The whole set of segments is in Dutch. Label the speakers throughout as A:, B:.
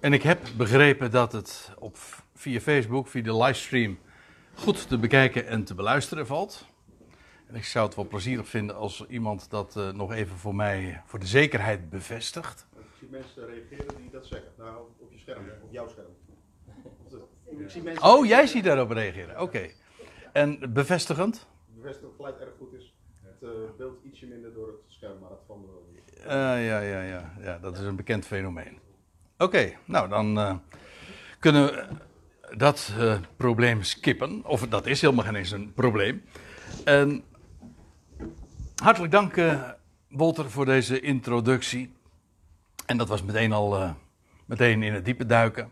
A: En ik heb begrepen dat het op, via Facebook, via de livestream, goed te bekijken en te beluisteren valt. En ik zou het wel plezierig vinden als iemand dat uh, nog even voor mij, voor de zekerheid bevestigt.
B: Ik zie mensen reageren die dat zeggen. Nou, op je scherm, op jouw scherm.
A: Ik zie mensen oh, jij ziet daarop reageren. Oké. Okay. En bevestigend?
B: Bevestigend gelijk erg goed is. Het uh, beeld ietsje minder door het scherm, maar dat van de.
A: Uh, ja, ja, ja, ja, dat is een bekend fenomeen. Oké, nou dan uh, kunnen we dat probleem skippen. Of dat is helemaal geen eens een probleem. En hartelijk dank, Walter, voor deze introductie. En dat was meteen al meteen in het diepe duiken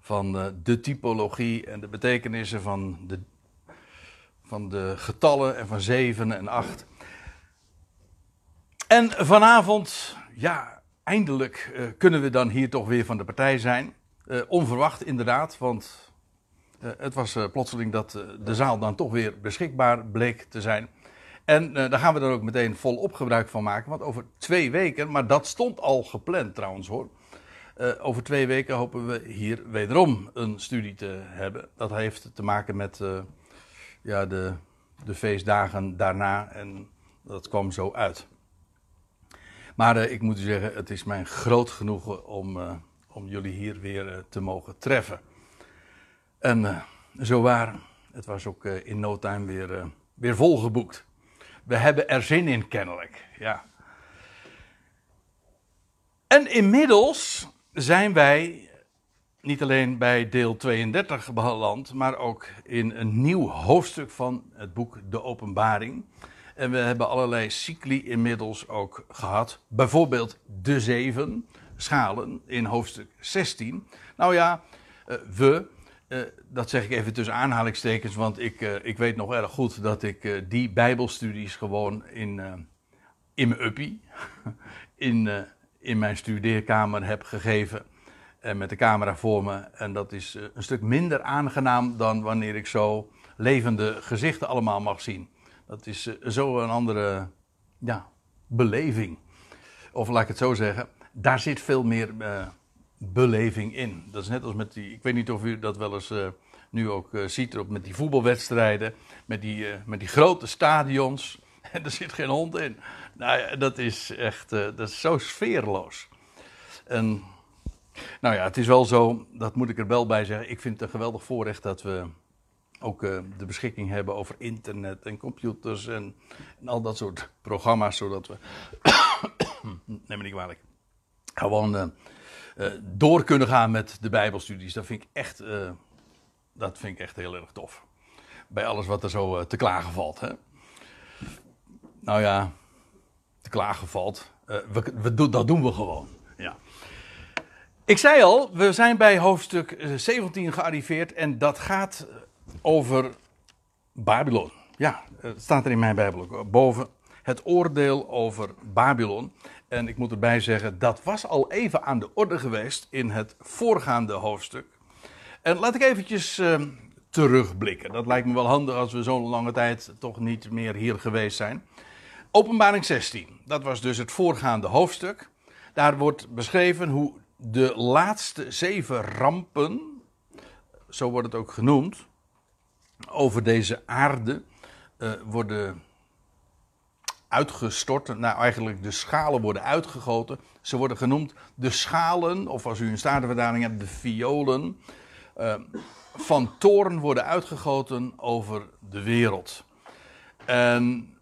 A: van de typologie en de betekenissen van de, van de getallen en van 7 en 8. En vanavond, ja, eindelijk uh, kunnen we dan hier toch weer van de partij zijn. Uh, onverwacht inderdaad, want uh, het was plotseling dat de zaal dan toch weer beschikbaar bleek te zijn. En daar gaan we er ook meteen volop gebruik van maken, want over twee weken, maar dat stond al gepland trouwens hoor. over twee weken hopen we hier wederom een studie te hebben. Dat heeft te maken met ja, de, de feestdagen daarna en dat kwam zo uit. Maar uh, ik moet u zeggen, het is mijn groot genoegen om, uh, om jullie hier weer uh, te mogen treffen. En zo waar, het was ook in no time weer, weer volgeboekt. We hebben er zin in, kennelijk. Ja. En inmiddels zijn wij niet alleen bij deel 32 beland, maar ook in een nieuw hoofdstuk van het boek De Openbaring. En we hebben allerlei cycli inmiddels ook gehad. Bijvoorbeeld de zeven schalen in hoofdstuk 16. Nou ja, uh, we, uh, dat zeg ik even tussen aanhalingstekens, want ik, uh, ik weet nog erg goed dat ik die Bijbelstudies gewoon in, in mijn uppie, in, in mijn studeerkamer heb gegeven. En met de camera voor me. En dat is een stuk minder aangenaam dan wanneer ik zo levende gezichten allemaal mag zien. Dat is uh, zo een andere ja, beleving. Of laat ik het zo zeggen, daar zit veel meer uh, beleving in. Dat is net als met die, ik weet niet of u dat wel eens uh, nu ook ziet, op met die voetbalwedstrijden, met die, met die grote stadions. En er zit geen hond in. Nou ja, dat is echt, dat is zo sfeerloos. En, nou ja, het is wel zo, dat moet ik er wel bij zeggen. Ik vind het een geweldig voorrecht dat we ook uh, de beschikking hebben over internet en computers en, en, al dat soort programma's, zodat we, neem me niet kwalijk, gewoon uh, uh, door kunnen gaan met de Bijbelstudies. Dat vind ik echt, dat vind ik echt heel erg tof. Bij alles wat er zo te klagen valt. Hè? Nou ja, te klagen valt. we, we dat doen we gewoon. Ja. Ik zei al, we zijn bij hoofdstuk 17 gearriveerd en dat gaat over Babylon. Ja, het staat er in mijn Bijbel ook boven. Het oordeel over Babylon. En ik moet erbij zeggen, dat was al even aan de orde geweest in het voorgaande hoofdstuk. En laat ik eventjes uh, terugblikken. Dat lijkt me wel handig als we zo'n lange tijd toch niet meer hier geweest zijn. Openbaring 16, dat was dus het voorgaande hoofdstuk. Daar wordt beschreven hoe de laatste zeven rampen, zo wordt het ook genoemd, over deze aarde uh, worden uitgestort. Nou, eigenlijk de schalen worden uitgegoten. Ze worden genoemd de schalen, of als u een statenverdaling hebt, de violen. Uh, van toorn worden uitgegoten over de wereld. En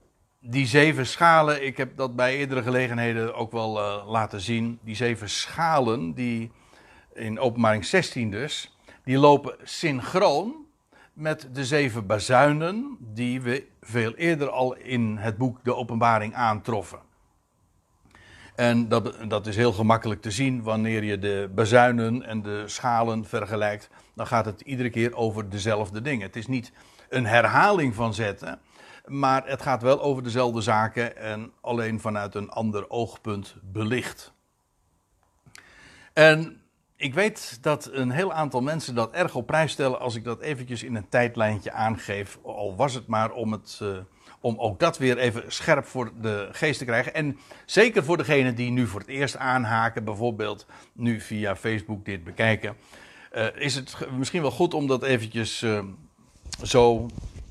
A: die zeven schalen, ik heb dat bij eerdere gelegenheden ook wel uh, laten zien. Die zeven schalen, die in openbaring 16 dus, die lopen synchroon met de zeven bazuinen die we veel eerder al in het boek De Openbaring aantroffen. En dat, dat is heel gemakkelijk te zien wanneer je de bazuinen en de schalen vergelijkt. Dan gaat het iedere keer over dezelfde dingen. Het is niet een herhaling van zetten, maar het gaat wel over dezelfde zaken en alleen vanuit een ander oogpunt belicht. En ik weet dat een heel aantal mensen dat erg op prijs stellen als ik dat eventjes in een tijdlijntje aangeef. Al was het maar om, het, uh, om ook dat weer even scherp voor de geest te krijgen. En zeker voor degenen die nu voor het eerst aanhaken, bijvoorbeeld nu via Facebook dit bekijken. Uh, is het misschien wel goed om dat eventjes uh, zo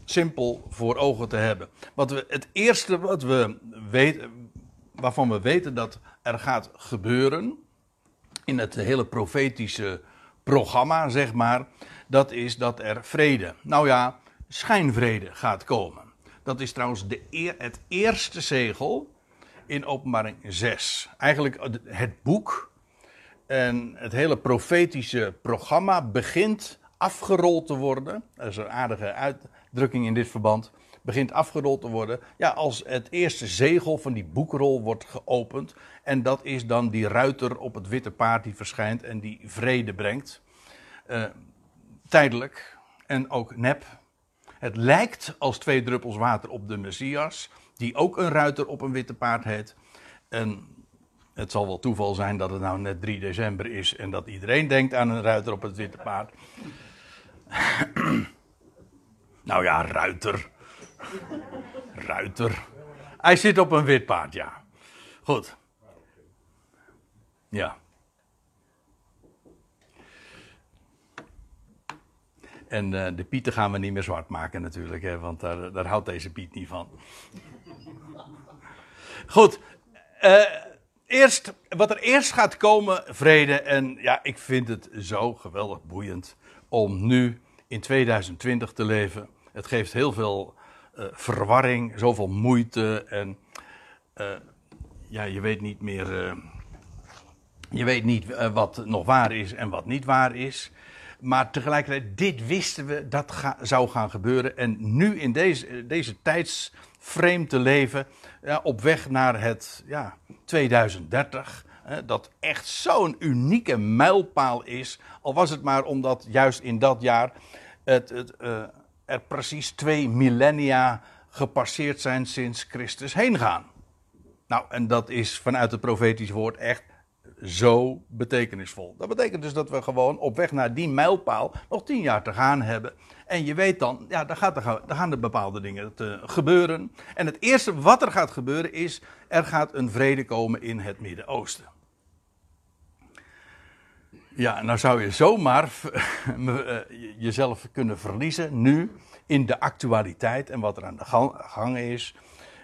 A: simpel voor ogen te hebben. Wat we, het eerste wat we weten, waarvan we weten dat er gaat gebeuren in het hele profetische programma, zeg maar, dat is dat er vrede, nou ja, schijnvrede gaat komen. Dat is trouwens de eer, het eerste zegel in Openbaring 6. Eigenlijk het boek en het hele profetische programma begint afgerold te worden. Dat is een aardige uitdrukking in dit verband begint afgerold te worden. Ja, als het eerste zegel van die boekrol wordt geopend. En dat is dan die ruiter op het witte paard die verschijnt en die vrede brengt. Uh, tijdelijk en ook nep. Het lijkt als twee druppels water op de Messias, die ook een ruiter op een witte paard heet. En het zal wel toeval zijn dat het nou net 3 december is en dat iedereen denkt aan een ruiter op het witte paard. nou ja, ruiter. Ruiter. Hij zit op een wit paard, ja. Goed. Ja. En uh, de Pieten gaan we niet meer zwart maken natuurlijk, hè, want daar, daar houdt deze Piet niet van. Goed. Uh, eerst, wat er eerst gaat komen, vrede. En ja, ik vind het zo geweldig boeiend om nu in 2020 te leven. Het geeft heel veel uh, verwarring, zoveel moeite en uh, ja, je weet niet meer, uh, je weet niet wat nog waar is en wat niet waar is. Maar tegelijkertijd, dit wisten we, dat ga, zou gaan gebeuren. En nu in deze, deze tijdsframe te leven, ja, op weg naar het ja, 2030, dat echt zo'n unieke mijlpaal is. Al was het maar omdat juist in dat jaar het, het er precies twee millennia gepasseerd zijn sinds Christus heen gaan. Nou, en dat is vanuit het profetisch woord echt zo betekenisvol. Dat betekent dus dat we gewoon op weg naar die mijlpaal nog tien jaar te gaan hebben. En je weet dan, ja, dan, gaat gaan er bepaalde dingen te gebeuren. En het eerste wat er gaat gebeuren is, er gaat een vrede komen in het Midden-Oosten. Ja, nou zou je zomaar eh, jezelf kunnen verliezen nu in de actualiteit en wat er aan de gang is.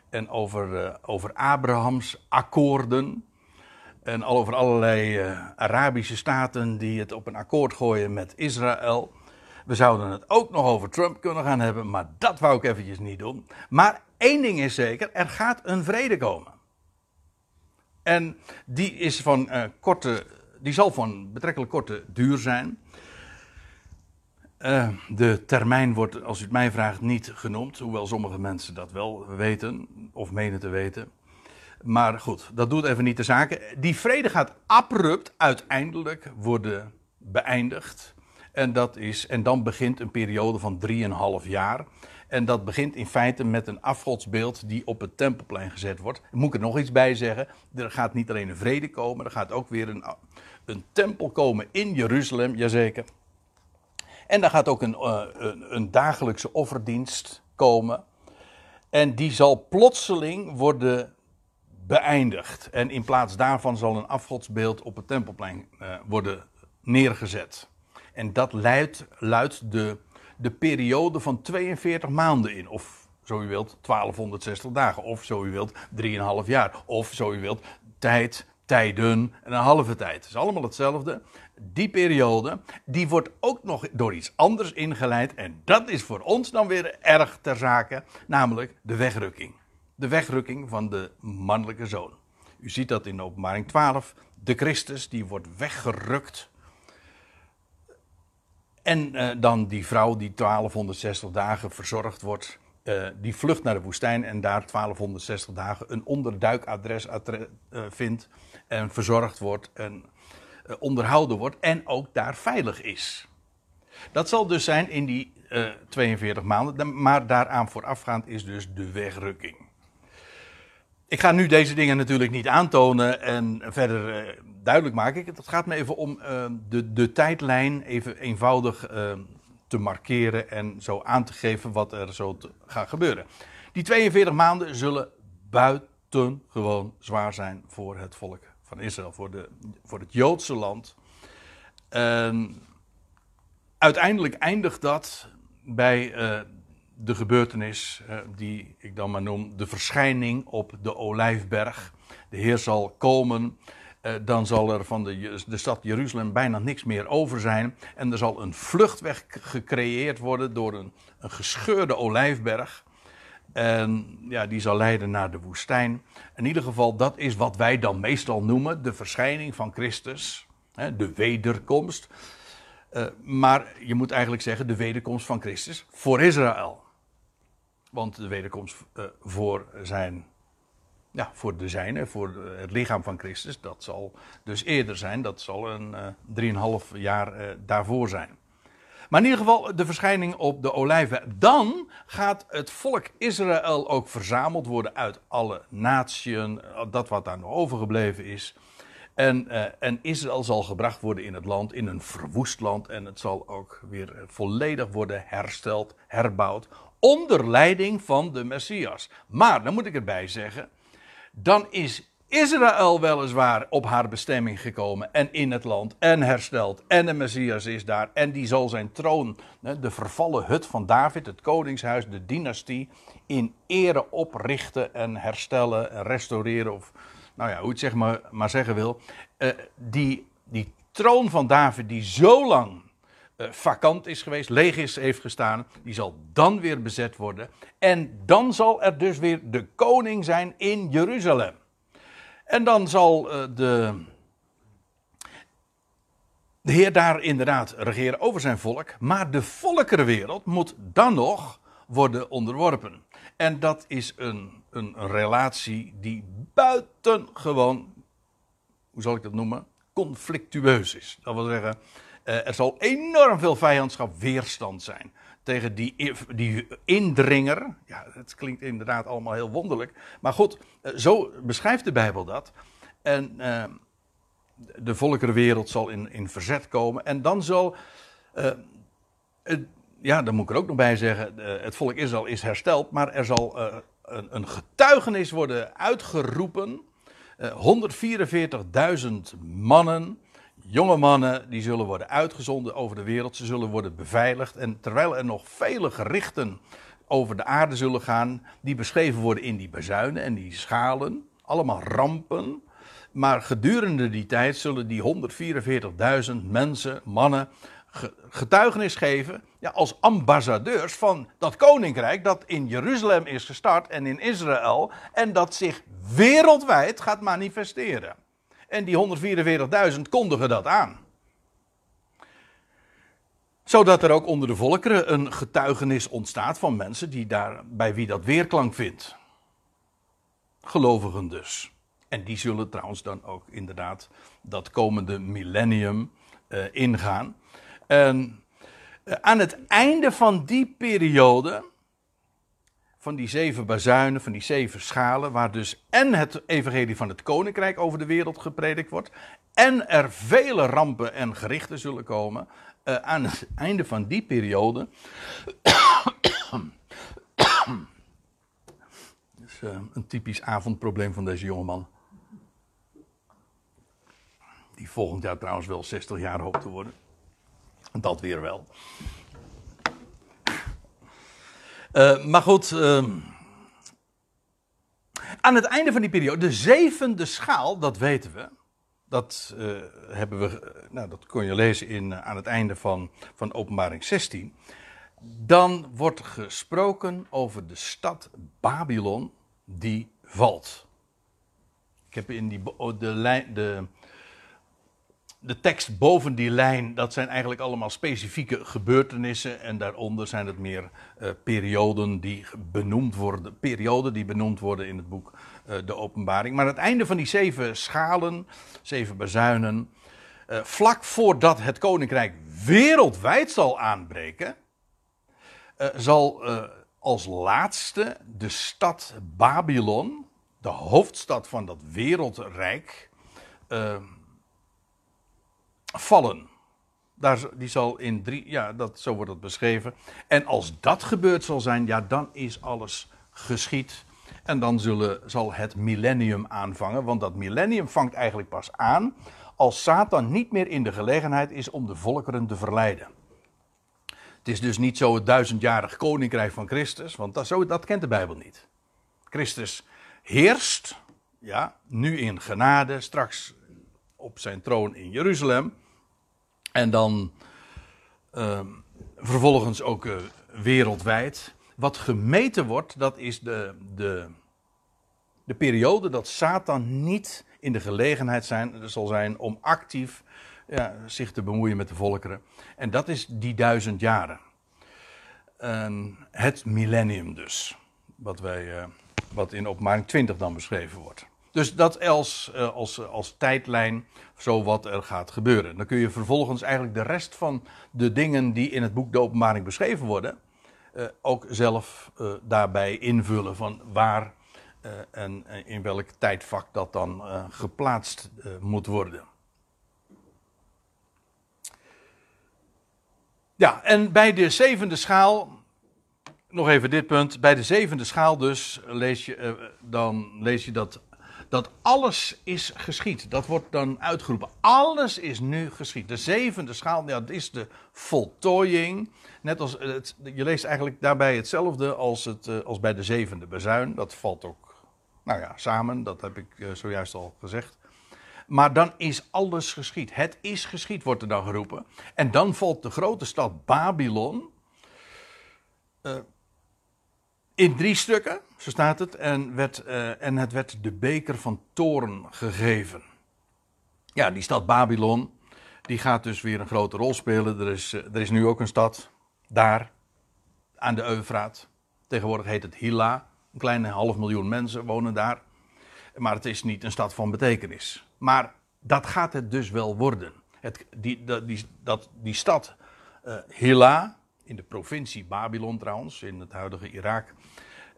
A: En over, uh, over Abrahams akkoorden. En al over allerlei uh, Arabische staten die het op een akkoord gooien met Israël. We zouden het ook nog over Trump kunnen gaan hebben, maar dat wou ik eventjes niet doen. Maar één ding is zeker, er gaat een vrede komen. En die is van korte die zal van betrekkelijk korte duur zijn. Uh, de termijn wordt, als u het mij vraagt, niet genoemd. Hoewel sommige mensen dat wel weten, of menen te weten. Maar goed, dat doet even niet de zaken. Die vrede gaat abrupt uiteindelijk worden beëindigd. En, dat is, en dan begint een periode van 3,5 jaar. En dat begint in feite met een afgodsbeeld die op het tempelplein gezet wordt. Moet ik er nog iets bij zeggen? Er gaat niet alleen een vrede komen, er gaat ook weer een, een tempel komen in Jeruzalem, jazeker. En daar gaat ook een, uh, een, een, dagelijkse offerdienst komen. En die zal plotseling worden beëindigd. En in plaats daarvan zal een afgodsbeeld op het tempelplein uh, worden neergezet. En dat luidt, luidt de, de periode van 42 maanden in. Of zo u wilt, 1260 dagen. Of zo u wilt, 3,5 jaar. Of zo u wilt, tijd tijden en een halve tijd. Het is allemaal hetzelfde. Die periode, die wordt ook nog door iets anders ingeleid. En dat is voor ons dan weer erg ter zake, namelijk de wegrukking. De wegrukking van de mannelijke zoon. U ziet dat in openbaring 12. De Christus, die wordt weggerukt. En uh, dan die vrouw die 1260 dagen verzorgd wordt. Uh, die vlucht naar de woestijn en daar 1260 dagen een onderduikadres uh, vindt en verzorgd wordt en onderhouden wordt en ook daar veilig is. Dat zal dus zijn in die uh, eh, 42 maanden, maar daaraan voorafgaand is dus de wegrukking. ik ga nu deze dingen natuurlijk niet aantonen en verder eh, duidelijk maken. Het gaat me even om uh, de, de tijdlijn even eenvoudig uh, te markeren en zo aan te geven wat er zo gaat gebeuren. Die 42 maanden zullen buitengewoon zwaar zijn voor het volk van Israël, voor, de, voor het Joodse land. En uiteindelijk eindigt dat bij uh, de gebeurtenis die ik dan maar noem de verschijning op de Olijfberg. De Heer zal komen, uh, dan zal er van de, de stad Jeruzalem bijna niks meer over zijn. En er zal een vluchtweg gecreëerd worden door een, gescheurde Olijfberg. En ja, die zal leiden naar de woestijn. In ieder geval, dat is wat wij dan meestal noemen de verschijning van Christus. Hè, de wederkomst. Uh, maar je moet eigenlijk zeggen de wederkomst van Christus voor Israël. Want de wederkomst uh, voor zijn, ja, voor de zijne, voor het lichaam van Christus, dat zal dus eerder zijn. Dat zal een uh, 3,5 jaar uh, daarvoor zijn. Maar in ieder geval de verschijning op de olijven. Dan gaat het volk Israël ook verzameld worden uit alle naties, dat wat daar nog overgebleven is. En, uh, en, Israël zal gebracht worden in het land, in een verwoest land. En het zal ook weer volledig worden hersteld, herbouwd. Onder leiding van de Messias. Maar, dan moet ik erbij zeggen. Dan is Israël weliswaar op haar bestemming gekomen en in het land en hersteld. En de Messias is daar en die zal zijn troon, de vervallen hut van David, het koningshuis, de dynastie, in ere oprichten en herstellen en restaureren. Of nou ja, hoe het zeg maar, maar zeggen wil. Uh, die, die troon van David die zo lang uh, vakant is geweest, leeg is, heeft gestaan, die zal dan weer bezet worden. En dan zal er dus weer de koning zijn in Jeruzalem. En dan zal uh, de, de Heer daar inderdaad regeren over zijn volk. Maar de volkerenwereld moet dan nog worden onderworpen. En dat is een, een, relatie die buitengewoon, hoe zal ik dat noemen, conflictueus is. Dat wil zeggen, er zal enorm veel vijandschap, weerstand zijn tegen die, die indringer. Ja, het klinkt inderdaad allemaal heel wonderlijk. Maar goed, zo beschrijft de Bijbel dat. En uh, de volkerenwereld zal in, in verzet komen. En dan zal. Het, ja, dan moet ik er ook nog bij zeggen. Het volk Israël is hersteld. Maar er zal een, een, getuigenis worden uitgeroepen. 144.000 mannen jonge mannen die zullen worden uitgezonden over de wereld. Ze zullen worden beveiligd. En terwijl er nog vele gerichten over de aarde zullen gaan, die beschreven worden in die bazuinen en die schalen, allemaal rampen. Maar gedurende die tijd zullen die 144.000 mensen, mannen, getuigenis geven ja, als ambassadeurs van dat koninkrijk dat in Jeruzalem is gestart en in Israël en dat zich wereldwijd gaat manifesteren. En die 144.000 kondigen dat aan. Zodat er ook onder de volkeren een getuigenis ontstaat van mensen die daar, bij wie dat weerklank vindt. Gelovigen dus. En die zullen trouwens dan ook inderdaad dat komende millennium uh, ingaan. En uh, aan het einde van die periode van die zeven bazuinen, van die zeven schalen, waar dus en het evangelie van het koninkrijk over de wereld gepredikt wordt, en er vele rampen en gerichten zullen komen, uh, aan het einde van die periode. Dat is uh, een typisch avondprobleem van deze jongeman. Die volgend jaar trouwens wel 60 jaar hoopt te worden. Dat weer wel. Uh, maar goed. Uh, aan het einde van die periode, de zevende schaal, dat weten we. Dat uh, hebben we, nou, dat kon je lezen in, aan het einde van, van Openbaring 16. Dan wordt gesproken over de stad Babylon die valt. Ik heb in die, de, de, de tekst boven die lijn, dat zijn eigenlijk allemaal specifieke gebeurtenissen. En daaronder zijn het meer uh, perioden die benoemd worden. Perioden die benoemd worden in het boek uh, De Openbaring. Maar het einde van die zeven schalen, zeven bazuinen. Uh, vlak voordat het koninkrijk wereldwijd zal aanbreken. zal als laatste de stad Babylon. de hoofdstad van dat wereldrijk, vallen. Daar, die zal in drie, ja, dat, zo wordt dat beschreven. En als dat gebeurd zal zijn, ja, dan is alles geschied. En dan zullen, zal het millennium aanvangen. Want dat millennium vangt eigenlijk pas aan als Satan niet meer in de gelegenheid is om de volkeren te verleiden. Het is dus niet zo het duizendjarig koninkrijk van Christus, want dat, zo, dat kent de Bijbel niet. Christus heerst, ja, nu in genade, straks op zijn troon in Jeruzalem. En dan uh, vervolgens ook uh, wereldwijd. Wat gemeten wordt, dat is de, de, de periode dat Satan niet in de gelegenheid zijn, zal zijn om actief ja, zich te bemoeien met de volkeren. En dat is die duizend jaren. het millennium dus. Wat, wij, uh, wat in openbaring 20 dan beschreven wordt. Dus dat als, uh, als, als tijdlijn, zo wat er gaat gebeuren. Dan kun je vervolgens eigenlijk de rest van de dingen die in het boek De Openbaring beschreven worden, uh, ook zelf daarbij invullen van waar en in welk tijdvak dat dan geplaatst moet worden. Ja, en bij de zevende schaal, nog even dit punt. Bij de zevende schaal dus lees je, dan lees je dat, dat alles is geschied. Dat wordt dan uitgeroepen. Alles is nu geschied. De zevende schaal, dat is de voltooiing. Net als, het, je leest eigenlijk daarbij hetzelfde als, het, uh, als bij de zevende bezuin. Dat valt ook, nou ja, samen. Dat heb ik uh, zojuist al gezegd. Maar dan is alles geschied. Het is geschied, wordt er dan geroepen. En dan valt de grote stad Babylon in drie stukken, zo staat het. En, werd, uh, en het werd de beker van toren gegeven. Ja, die stad Babylon, die gaat dus weer een grote rol spelen. Er is, uh, er is nu ook een stad daar, aan de Eufraat. Tegenwoordig heet het Hilla. Een kleine half miljoen mensen wonen daar. Maar het is niet een stad van betekenis. Maar dat gaat het dus wel worden. Het, die, die, dat, die stad uh, Hilla, in de provincie Babylon trouwens, in het huidige Irak,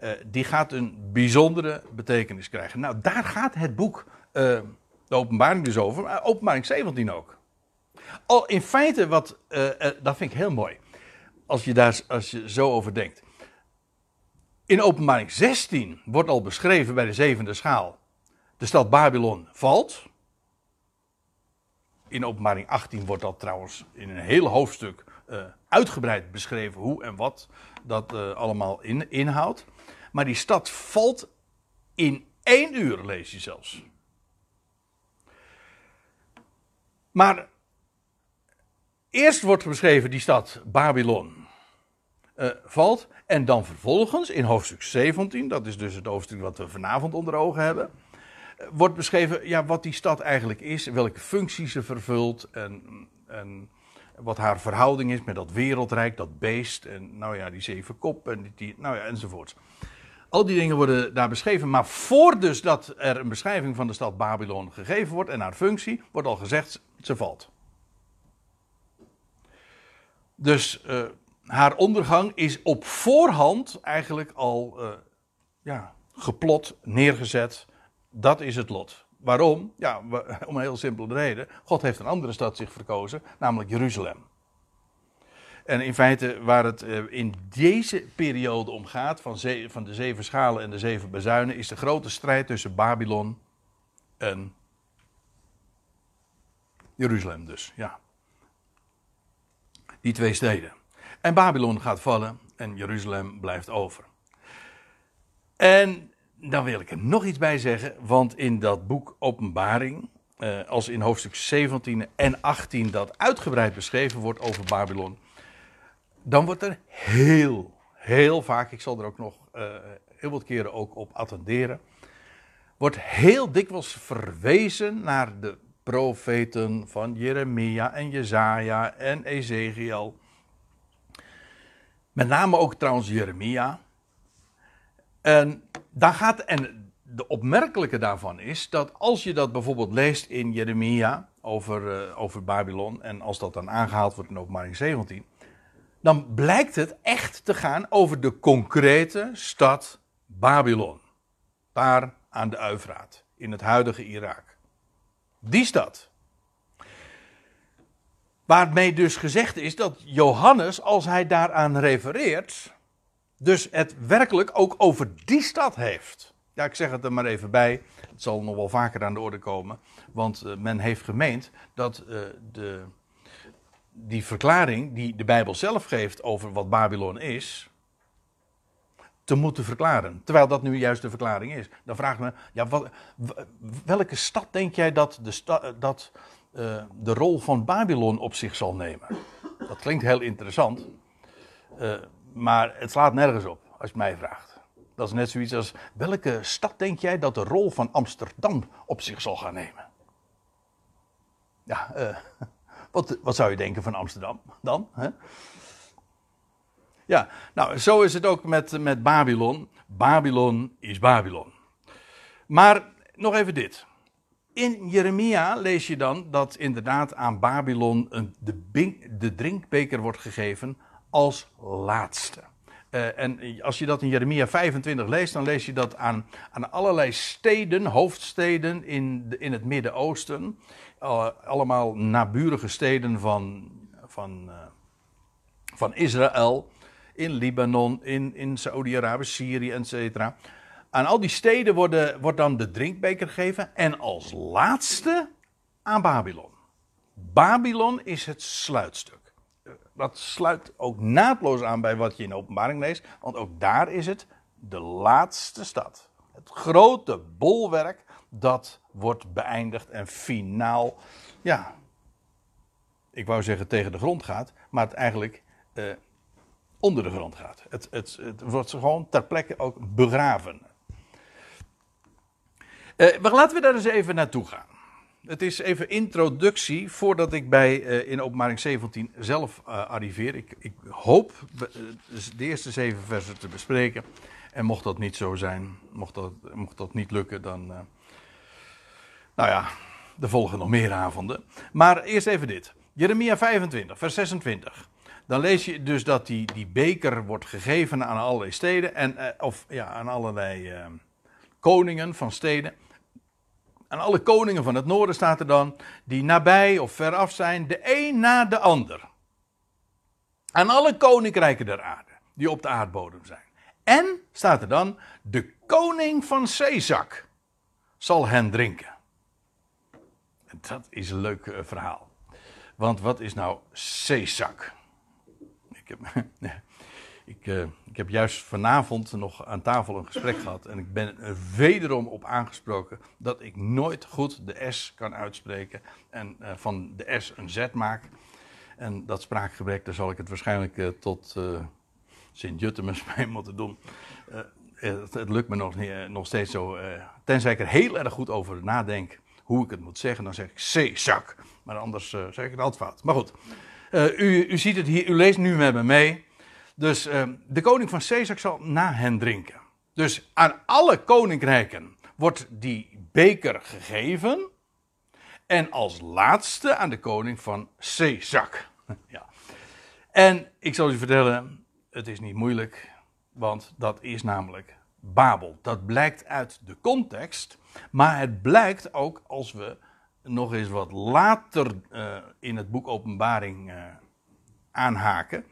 A: uh, die gaat een bijzondere betekenis krijgen. Nou, daar gaat het boek, uh, de openbaring dus over, maar openbaring 17 ook. Al in feite, wat, dat vind ik heel mooi, als je daar als je zo over denkt. In openbaring 16 wordt al beschreven bij de zevende schaal de stad Babylon valt. In openbaring 18 wordt dat trouwens in een heel hoofdstuk uh, uitgebreid beschreven hoe en wat dat uh, allemaal in, inhoudt. Maar die stad valt in één uur, lees je zelfs. Maar eerst wordt beschreven die stad Babylon uh, valt. En dan vervolgens in hoofdstuk 17, dat is dus het hoofdstuk wat we vanavond onder ogen hebben wordt beschreven ja, wat die stad eigenlijk is, welke functie ze vervult en, en wat haar verhouding is met dat wereldrijk, dat beest en nou ja, die zeven kop en die, nou ja, enzovoort. Al die dingen worden daar beschreven, maar voor dus dat er een beschrijving van de stad Babylon gegeven wordt en haar functie, wordt al gezegd, ze valt. Dus uh, haar ondergang is op voorhand eigenlijk al uh, ja, geplot, neergezet dat is het lot. Waarom? Ja, om een heel simpele reden. God heeft een andere stad zich verkozen, namelijk Jeruzalem. En in feite, waar het eh, in deze periode om gaat, van, van de zeven schalen en de zeven bezuinen, is de grote strijd tussen Babylon en Jeruzalem dus, ja. Die twee steden. En Babylon gaat vallen en Jeruzalem blijft over. En dan wil ik er nog iets bij zeggen, want in dat boek Openbaring, eh, als in hoofdstuk 17 en 18 dat uitgebreid beschreven wordt over Babylon, dan wordt er heel, heel vaak, ik zal er ook nog uh, heel wat keren ook op attenderen, wordt heel dikwijls verwezen naar de profeten van Jeremia en Jezaja en Ezekiel. Met name ook trouwens Jeremia. En daar gaat, en de opmerkelijke daarvan is dat als je dat bijvoorbeeld leest in Jeremia over, uh, over Babylon, en als dat dan aangehaald wordt in openbaring 17, dan blijkt het echt te gaan over de concrete stad Babylon. Daar aan de Uifraat, in het huidige Irak. Die stad. Waarmee dus gezegd is dat Johannes, als hij daaraan refereert, dus het werkelijk ook over die stad heeft. Ja, ik zeg het er maar even bij. Het zal nog wel vaker aan de orde komen. Want eh, men heeft gemeend dat uh, de, die verklaring die de Bijbel zelf geeft over wat Babylon is, te moeten verklaren. Terwijl dat nu juist de verklaring is. Dan vraagt men, ja, wat, welke stad denk jij dat, de, sta, dat uh, de rol van Babylon op zich zal nemen? Dat klinkt heel interessant. Maar het slaat nergens op, als je mij vraagt. Dat is net zoiets als, welke stad denk jij dat de rol van Amsterdam op zich zal gaan nemen? Ja, uh, wat, wat zou je denken van Amsterdam dan? Hè? Ja, nou, zo is het ook met, met Babylon. Babylon is Babylon. Maar nog even dit. In Jeremia lees je dan dat inderdaad aan Babylon een, de, de drinkbeker wordt gegeven als laatste. Uh, en als je dat in Jeremia 25 leest, dan lees je dat aan, aan allerlei steden, hoofdsteden in, de, in het Midden-Oosten. Uh, allemaal naburige steden van, van, uh, van Israël in Libanon, in, in Saudi-Arabië, Syrië, etc. Aan al die steden worden, wordt dan de drinkbeker gegeven en als laatste aan Babylon. Babylon is het sluitstuk. Dat sluit ook naadloos aan bij wat je in openbaring leest, want ook daar is het de laatste stad. Het grote bolwerk dat wordt beëindigd en finaal, ja, ik wou zeggen tegen de grond gaat, maar het eigenlijk eh, onder de grond gaat. Het, het, wordt gewoon ter plekke ook begraven. Uh, maar laten we daar eens even naartoe gaan. Het is even introductie voordat ik bij uh, in openbaring 17 zelf uh, arriveer. Ik, ik hoop dus de eerste zeven versen te bespreken. En mocht dat niet zo zijn, mocht dat, mocht dat niet lukken, dan. Nou ja, er volgen nog meer avonden. Maar eerst even dit: Jeremia 25, vers 26 dan lees je dus dat die, die beker wordt gegeven aan allerlei steden, en, of ja, aan allerlei koningen van steden. Aan alle koningen van het noorden staat er dan, die nabij of veraf zijn, de een na de ander. Aan alle koninkrijken der aarde, die op de aardbodem zijn. En, staat er dan, de koning van Cezak zal hen drinken. En dat is een leuk uh, verhaal. Want wat is nou Cezak? Ik heb, ik, uh, ik heb juist vanavond nog aan tafel een gesprek gehad. En ik ben er wederom op aangesproken dat ik nooit goed de S kan uitspreken. En uh, van de S een Z maak. En dat spraakgebrek, daar zal ik het waarschijnlijk uh, tot Sint-Juttemus mee moeten doen. Het, het, lukt me nog, niet, nog steeds zo. tenzij ik er heel erg goed over nadenk hoe ik het moet zeggen, dan zeg ik C-zak. Maar anders zeg ik het altijd fout. Maar goed. U, u, ziet het hier, u leest nu met me mee. Dus uh, de koning van Caesar zal na hen drinken. Dus aan alle koninkrijken wordt die beker gegeven. En als laatste aan de koning van Caesar. ja. En ik zal u vertellen, het is niet moeilijk, want dat is namelijk Babel. Dat blijkt uit de context, maar het blijkt ook als we nog eens wat later uh, in het boek Openbaring uh, aanhaken.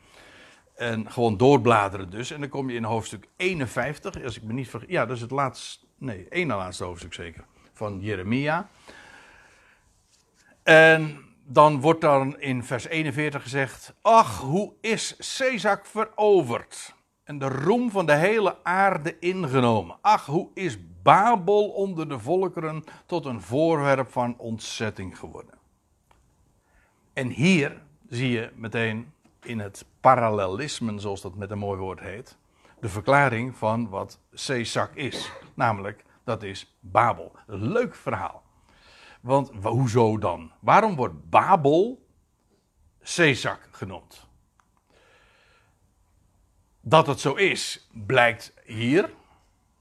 A: En gewoon doorbladeren dus. En dan kom je in hoofdstuk 51, als ik me niet vergis. Ja, dat is het laatste, nee, één na laatste hoofdstuk zeker. Van Jeremia. En dan wordt dan in vers 41 gezegd: Ach, hoe is Cezak veroverd? En de roem van de hele aarde ingenomen. Ach, hoe is Babel onder de volkeren tot een voorwerp van ontzetting geworden. En hier zie je meteen in het parallelisme, zoals dat met een mooi woord heet, de verklaring van wat Cezak is. Namelijk, dat is Babel. Leuk verhaal. Want hoezo dan? Waarom wordt Babel Cezak genoemd? Dat het zo is, blijkt hier.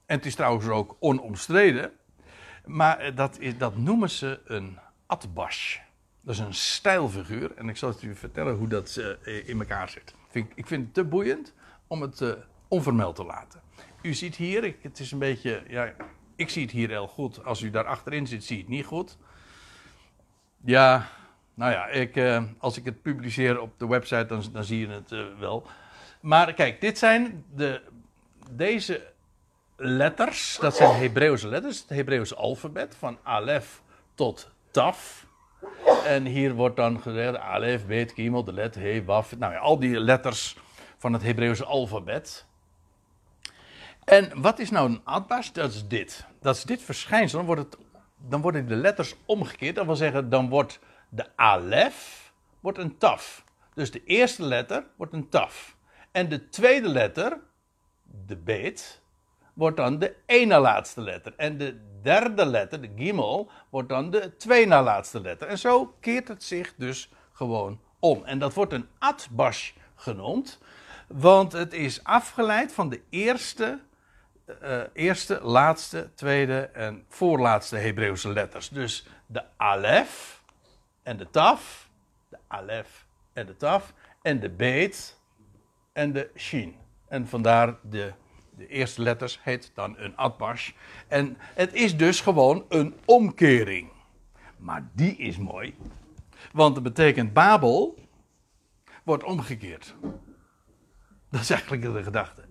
A: En het is trouwens ook onomstreden. Maar eh, dat, is, dat noemen ze een atbash. Dat is een stijlfiguur. En ik zal het u vertellen hoe dat uh, in elkaar zit. Vind, ik vind het te boeiend om het uh, onvermeld te laten. U ziet hier, het is een beetje. Ja, Ik zie het hier heel goed. Als u daar achterin zit, zie je het niet goed. Ja, nou ja, ik, eh, als ik het publiceer op de website, dan, dan zie je het eh, wel. Maar kijk, dit zijn de, deze letters. Dat zijn Hebreeuwse letters. Het Hebreeuwse alfabet. Van Alef tot Taf. En hier wordt dan gezegd Alef, Bet, Kimel, de let, He, Waf. Nou ja, al die letters van het Hebreeuwse alfabet. En wat is nou een atbas? Dat is dit. Dat is dit verschijnsel. Dan, wordt het, dan worden de letters omgekeerd. Dat wil zeggen, dan wordt de alef wordt een taf. Dus de eerste letter wordt een taf. En de tweede letter, de beet, wordt dan de ene laatste letter. En de derde letter, de gimel, wordt dan de twee na laatste letter. En zo keert het zich dus gewoon om. En dat wordt een atbash genoemd, want het is afgeleid van de eerste, uh, eerste, laatste, tweede en voorlaatste Hebreeuwse letters. Dus de alef en de taf, de alef en de taf, en de beet en de shin. En vandaar de de eerste letters heet dan een atbash. En het is dus gewoon een omkering. Maar die is mooi. Want het betekent Babel wordt omgekeerd. Dat is eigenlijk de gedachte.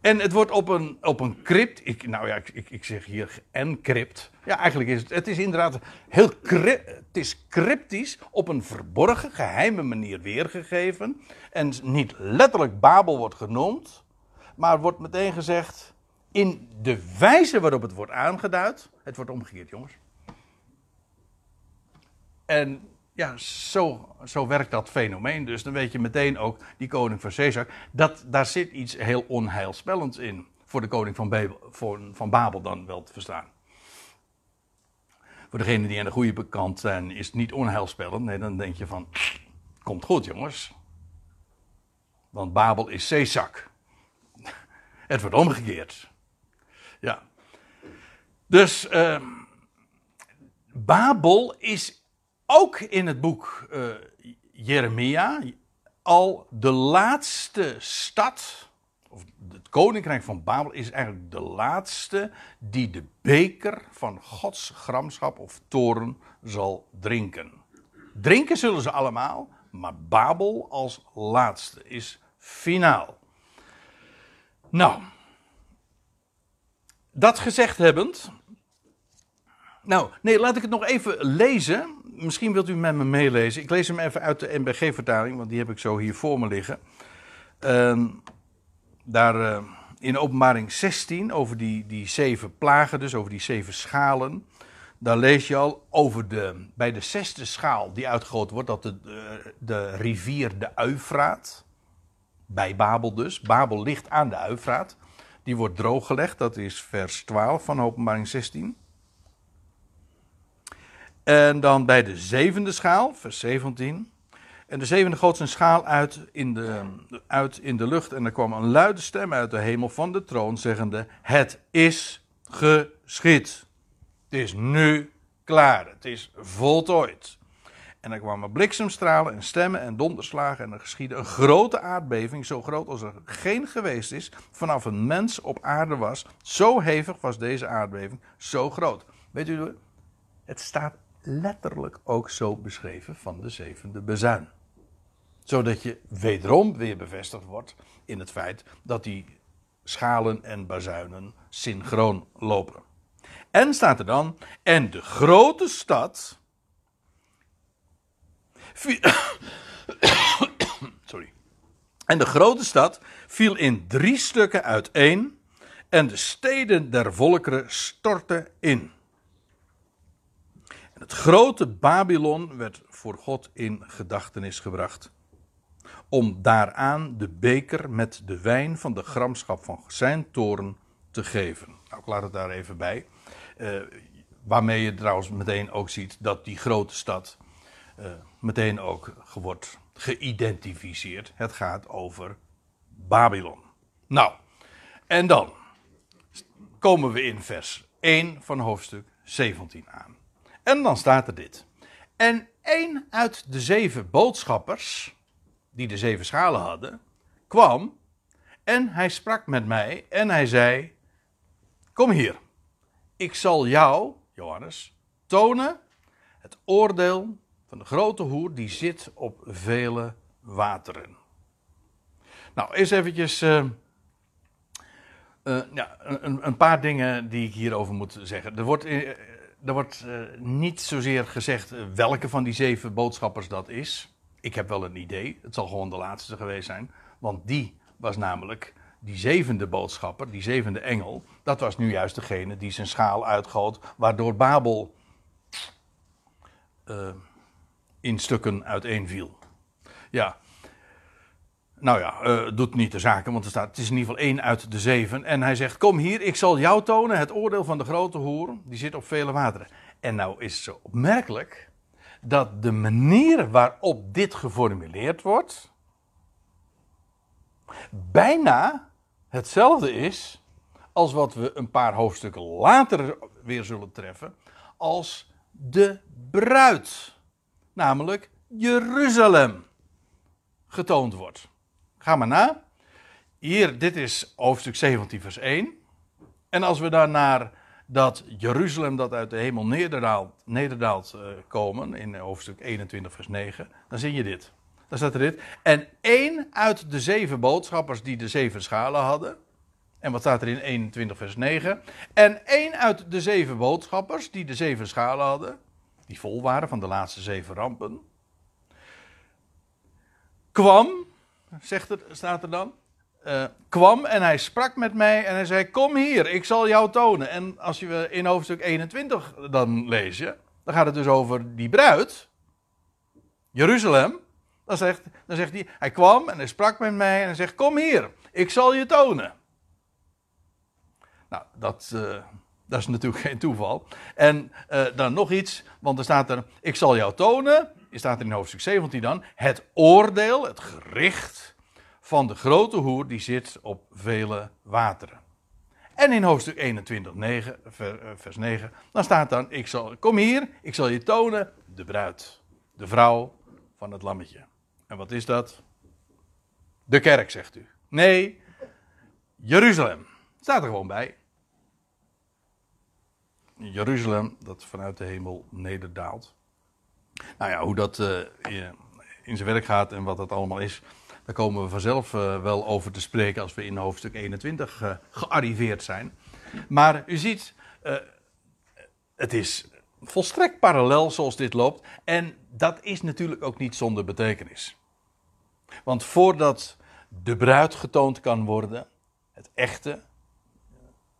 A: En het wordt op een, op een crypt. Ik, nou ja, ik, ik zeg hier en crypt. Ja, eigenlijk is het. Het is inderdaad heel. Het is cryptisch op een verborgen, geheime manier weergegeven. En niet letterlijk Babel wordt genoemd maar wordt meteen gezegd in de wijze waarop het wordt aangeduid. Het wordt omgekeerd, jongens. En ja, zo, zo werkt dat fenomeen. Dus dan weet je meteen ook, die koning van Caesar, dat, daar zit iets heel onheilspellends in. Voor de koning van, van Babel dan wel te verstaan. Voor degenen die aan de goede kant zijn, is het niet onheilspellend. Nee, dan denk je van, komt goed jongens. Want Babel is zeezak. Het wordt omgekeerd. Ja. Dus uh, Babel is ook in het boek uh, Jeremia al de laatste stad, of het koninkrijk van Babel is eigenlijk de laatste die de beker van Gods gramschap of toren zal drinken. Drinken zullen ze allemaal, maar Babel als laatste is finaal. Nou, dat gezegd hebbend. Nou, nee, laat ik het nog even lezen. Misschien wilt u met me meelezen. Ik lees hem even uit de NBG-vertaling, want die heb ik zo hier voor me liggen. Uh, daar uh, in openbaring 16, over die, die zeven plagen, dus over die zeven schalen. Daar lees je al over de, bij de zesde schaal die uitgegoten wordt, dat de, de, de rivier de Uifraat bij Babel dus. Babel ligt aan de Uifraat. Die wordt drooggelegd, dat is vers 12 van openbaring 16. En dan bij de zevende schaal, vers 17. En de zevende goot zijn schaal uit in, de, uit in de lucht. En er kwam een luide stem uit de hemel van de troon, zeggende: Het is geschied. Het is nu klaar. Het is voltooid. En er kwamen bliksemstralen en stemmen en donderslagen en er geschiedde een grote aardbeving, zo groot als er geen geweest is vanaf een mens op aarde was. Zo hevig was deze aardbeving, zo groot. Weet u, het staat letterlijk ook zo beschreven van de zevende bezuin. Zodat je wederom weer bevestigd wordt in het feit dat die schalen en bazuinen synchroon lopen. En staat er dan, en de grote stad, Sorry. En de grote stad viel in drie stukken uiteen en de steden der volkeren stortten in. En het grote Babylon werd voor God in gedachtenis gebracht. Om daaraan de beker met de wijn van de gramschap van zijn toren te geven. Nou, ik laat het daar even bij. Uh, waarmee je trouwens meteen ook ziet dat die grote stad uh, meteen ook wordt geïdentificeerd. Het gaat over Babylon. Nou, en dan komen we in vers 1 van hoofdstuk 17 aan. En dan staat er dit. En één uit de zeven boodschappers, die de zeven schalen hadden, kwam en hij sprak met mij en hij zei: Kom hier. Ik zal jou, Johannes, tonen het oordeel van de grote hoer die zit op vele wateren. Nou, eerst eventjes uh, uh, ja, een, een, paar dingen die ik hierover moet zeggen. Er wordt, uh, er wordt niet zozeer gezegd welke van die zeven boodschappers dat is. Ik heb wel een idee. Het zal gewoon de laatste geweest zijn. Want die was namelijk die zevende boodschapper, die zevende engel. Dat was nu juist degene die zijn schaal uitgoot, waardoor Babel in stukken uiteenviel. Ja. Nou ja, uh, doet niet de zaken, want er staat, het is in ieder geval één uit de zeven. En hij zegt, kom hier, ik zal jou tonen het oordeel van de grote hoer, die zit op vele wateren. En nou is het zo opmerkelijk dat de manier waarop dit geformuleerd wordt, bijna hetzelfde is als wat we een paar hoofdstukken later weer zullen treffen, als de bruid, namelijk Jeruzalem, getoond wordt. Ga maar na. Hier, dit is hoofdstuk 17, vers 1. En als we dan naar dat Jeruzalem dat uit de hemel nederdaalt, nederdaalt uh, komen, in hoofdstuk 21, vers 9, dan zie je dit. Dan staat er dit. En één uit de zeven boodschappers die de zeven schalen hadden. En wat staat er in 21 vers 9? En één uit de zeven boodschappers die de zeven schalen hadden. Die vol waren van de laatste zeven rampen. Kwam, zegt er, staat er dan. Uh, kwam en hij sprak met mij en hij zei: Kom hier, ik zal jou tonen. En als je in hoofdstuk 21 dan lezen, dan gaat het dus over die bruid, Jeruzalem. Dan zegt, dan zegt hij, hij kwam en hij sprak met mij en hij zegt, kom hier, ik zal je tonen. Nou, dat, uh, dat is natuurlijk geen toeval. En uh, dan nog iets, want er staat er, ik zal jou tonen, staat er in hoofdstuk 17 dan, het oordeel, het gericht van de grote hoer die zit op vele wateren. En in hoofdstuk 21, 9, vers 9, dan staat dan, ik zal, kom hier, ik zal je tonen de bruid, de vrouw van het lammetje. En wat is dat? De kerk, zegt u. Nee, Jeruzalem. Staat er gewoon bij. Jeruzalem, dat vanuit de hemel nederdaalt. Nou ja, hoe dat uh, in zijn werk gaat en wat dat allemaal is, daar komen we vanzelf uh, wel over te spreken als we in hoofdstuk 21 uh, gearriveerd zijn. Maar u ziet, het is volstrekt parallel zoals dit loopt. En dat is natuurlijk ook niet zonder betekenis. Want voordat de bruid getoond kan worden, het echte,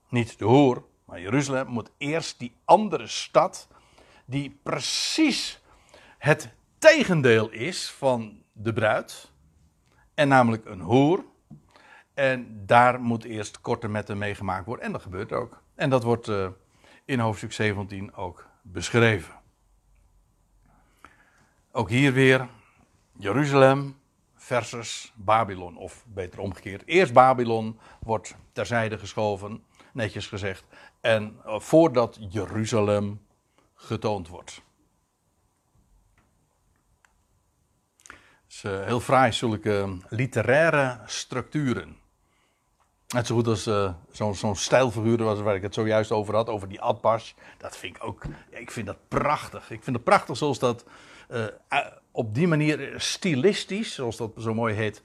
A: niet de hoer, maar Jeruzalem, moet eerst die andere stad, die precies het tegendeel is van de bruid, en namelijk een hoer. En daar moet eerst korte metten meegemaakt worden. En dat gebeurt ook. En dat wordt uh, in hoofdstuk 17 ook beschreven. Ook hier weer Jeruzalem versus Babylon, of beter omgekeerd. Eerst Babylon wordt terzijde geschoven, netjes gezegd, en eh, voordat Jeruzalem getoond wordt. Is uh, heel fraai, zulke literaire structuren. Net zo goed als uh, zo'n zo stijlfiguur was waar ik het zojuist over had, over die Atbas. Dat vind ik ook, ik vind dat prachtig. Ik vind het prachtig zoals dat op die manier stilistisch, zoals dat zo mooi heet,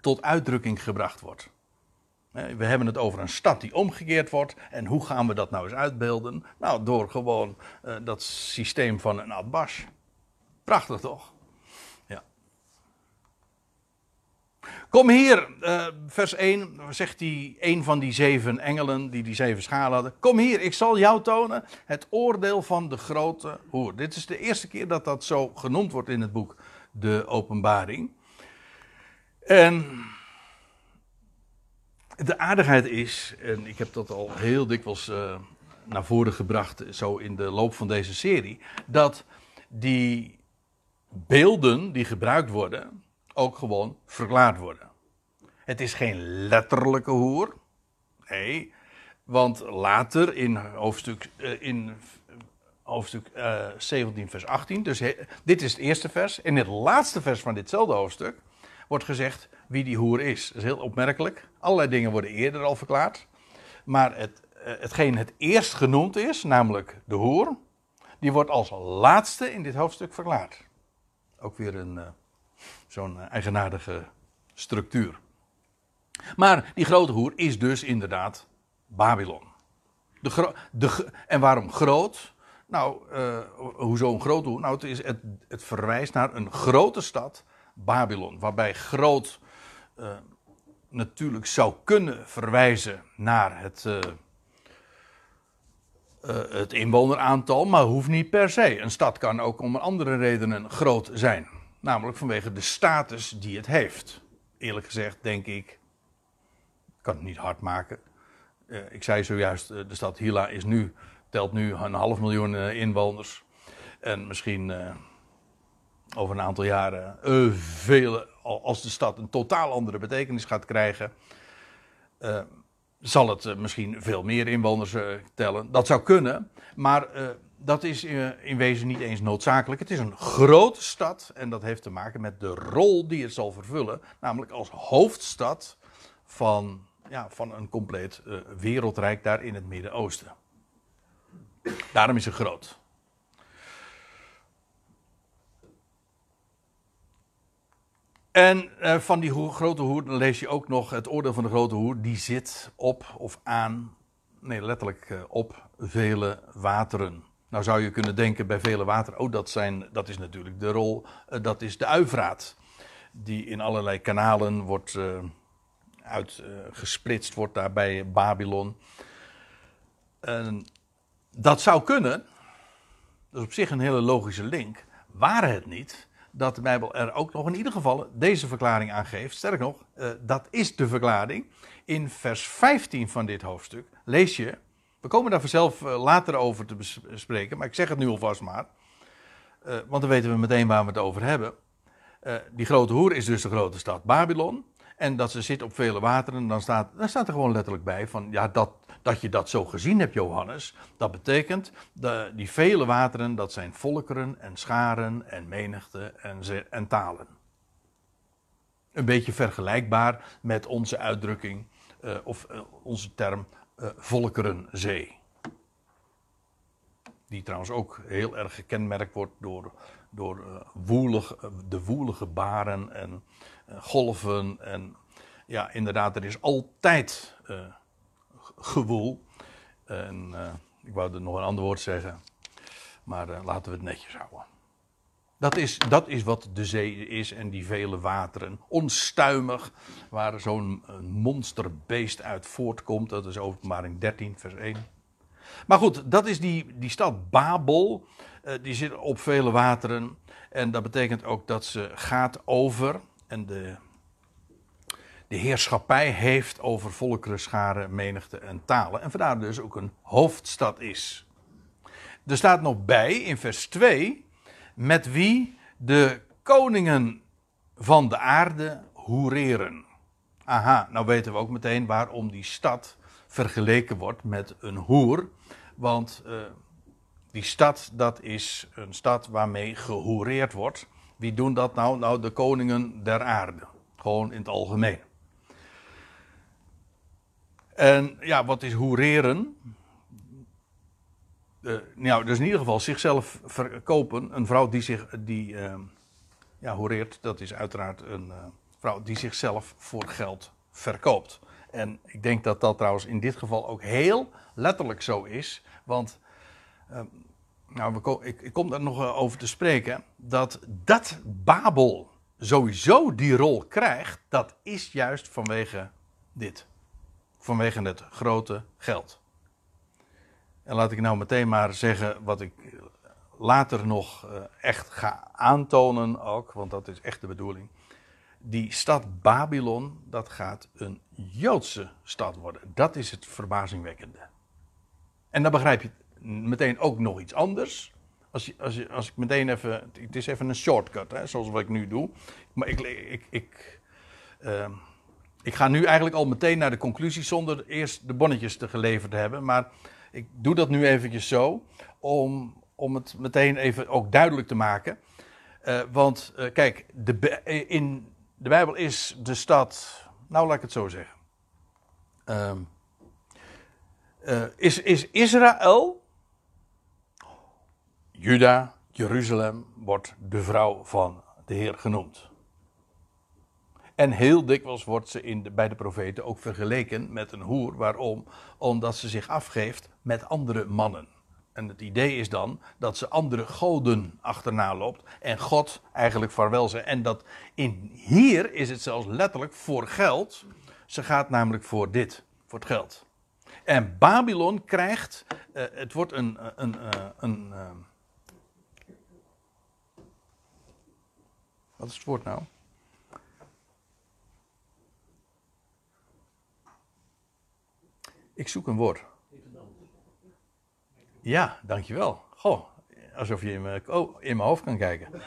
A: tot uitdrukking gebracht wordt. We hebben het over een stad die omgekeerd wordt. En hoe gaan we dat nou eens uitbeelden? Nou, door gewoon dat systeem van een Atbas. Prachtig toch? Kom hier, uh, vers 1, zegt hij, een van die zeven engelen die die zeven schalen hadden. Kom hier, ik zal jou tonen het oordeel van de grote hoer. Dit is de eerste keer dat dat zo genoemd wordt in het boek De Openbaring. En de aardigheid is, en ik heb dat al heel dikwijls uh, naar voren gebracht, zo in de loop van deze serie, dat die beelden die gebruikt worden, ook gewoon verklaard worden. Het is geen letterlijke hoer. Nee, want later in hoofdstuk, uh, in hoofdstuk uh, eh, 17, vers 18, dus dit is het eerste vers. En in het laatste vers van ditzelfde hoofdstuk wordt gezegd wie die hoer is. Dat is heel opmerkelijk. Allerlei dingen worden eerder al verklaard. Maar het, hetgeen het eerst genoemd is, namelijk de hoer, die wordt als laatste in dit hoofdstuk verklaard. Ook weer een, uh, zo'n eigenaardige structuur. Maar die grote hoer is dus inderdaad Babylon. De de, en waarom groot? Nou, uh, hoezo een grote hoer? Nou, het, is, het, het verwijst naar een grote stad, Babylon. Waarbij groot natuurlijk zou kunnen verwijzen naar het, uh, het inwoneraantal, maar hoeft niet per se. Een stad kan ook om andere redenen groot zijn. Namelijk vanwege de status die het heeft. Eerlijk gezegd denk ik, ik kan het niet hard maken. ik zei zojuist, de stad Hila is nu telt nu een half miljoen eh, inwoners. En misschien over een aantal jaren vele, als de stad een totaal andere betekenis gaat krijgen, uh, zal het misschien veel meer inwoners tellen. Dat zou kunnen, maar dat is in wezen niet eens noodzakelijk. Het is een grote stad en dat heeft te maken met de rol die het zal vervullen, namelijk als hoofdstad van, ja, van een compleet wereldrijk daar in het Midden-Oosten. Daarom is hij groot. En eh, van die grote hoer lees je ook nog het oordeel van de grote hoer. Die zit op of aan, nee letterlijk eh, op vele wateren. Nou zou je kunnen denken bij vele wateren, oh dat, zijn, dat is natuurlijk de rol, uh, dat is de uivraat. Die in allerlei kanalen wordt uitgesplitst, wordt daar bij Babylon. Dat zou kunnen. Dat is op zich een hele logische link. Waren het niet dat de Bijbel er ook nog in ieder geval deze verklaring aan geeft. Sterker nog, uh, dat is de verklaring. In vers 15 van dit hoofdstuk lees je. We komen daar vanzelf uh, later over te bespreken, maar ik zeg het nu alvast maar. Uh, want dan weten we meteen waar we het over hebben. die grote hoer is dus de grote stad Babylon. En dat ze zit op vele wateren, dan staat, dan staat er gewoon letterlijk bij van ja, dat dat je dat zo gezien hebt, Johannes, dat betekent dat die vele wateren, dat zijn volkeren en scharen en menigten en, en talen. Een beetje vergelijkbaar met onze uitdrukking uh, of uh, onze term uh, volkerenzee. Die trouwens ook heel erg gekenmerkt wordt door, door woelig, de woelige baren en golven. En ja, inderdaad, er is altijd gewoel. En uh, ik wou er nog een ander woord zeggen, maar uh, laten we het netjes houden. Dat is, dat is wat de zee is en die vele wateren. Onstuimig, waar zo'n monsterbeest uit voortkomt. Dat is openbaring 13, vers 1. Maar goed, dat is die, die stad Babel. Die zit op vele wateren. En dat betekent ook dat ze gaat over. En de de heerschappij heeft over volkeren, scharen, menigte en talen. En vandaar dus ook een hoofdstad is. Er staat nog bij in vers 2 met wie de koningen van de aarde hoereren. Aha, nou weten we ook meteen waarom die stad vergeleken wordt met een hoer. Want uh, die stad, dat is een stad waarmee gehoereerd wordt. Wie doen dat nou? Nou, de koningen der aarde. Gewoon in het algemeen. En ja, wat is hoereren? Uh, nou, dus in ieder geval zichzelf verkopen. Een vrouw die zich, die, uh, ja, hoereert, dat is uiteraard een uh, vrouw die zichzelf voor geld verkoopt. En ik denk dat dat trouwens in dit geval ook heel letterlijk zo is. Want, nou, we ik, ik kom daar nog over te spreken. Dat dat Babel sowieso die rol krijgt, dat is juist vanwege dit vanwege het grote geld. En laat ik nou meteen maar zeggen wat ik later nog eh, echt ga aantonen ook, want dat is echt de bedoeling. Die stad Babylon, dat gaat een Joodse stad worden. Dat is het verbazingwekkende. En dan begrijp je meteen ook nog iets anders. Als, als, als ik meteen even, het is even een shortcut, hè, zoals wat ik nu doe. Maar ik, ik, ik uh, ik ga nu eigenlijk al meteen naar de conclusie zonder eerst de bonnetjes te geleverd te hebben. Maar ik doe dat nu eventjes zo om, om het meteen even ook duidelijk te maken. Uh, want uh, kijk, de, in de Bijbel is de stad, nou laat ik het zo zeggen. Uh, eh, is, is Israël, Juda, Jeruzalem, wordt de vrouw van de Heer genoemd. En heel dikwijls wordt ze in bij de profeten ook vergeleken met een hoer. Waarom? Omdat ze zich afgeeft met andere mannen. En het idee is dan dat ze andere goden achterna loopt en God eigenlijk vaarwel zegt. En dat in hier is het zelfs letterlijk voor geld. Ze gaat namelijk voor dit, voor het geld. En Babylon krijgt, uh, het wordt een, een, een, een uh, wat is het woord nou? Ik zoek een woord. Ja, dankjewel. Goh, alsof je in mijn, oh, in mijn hoofd kan kijken.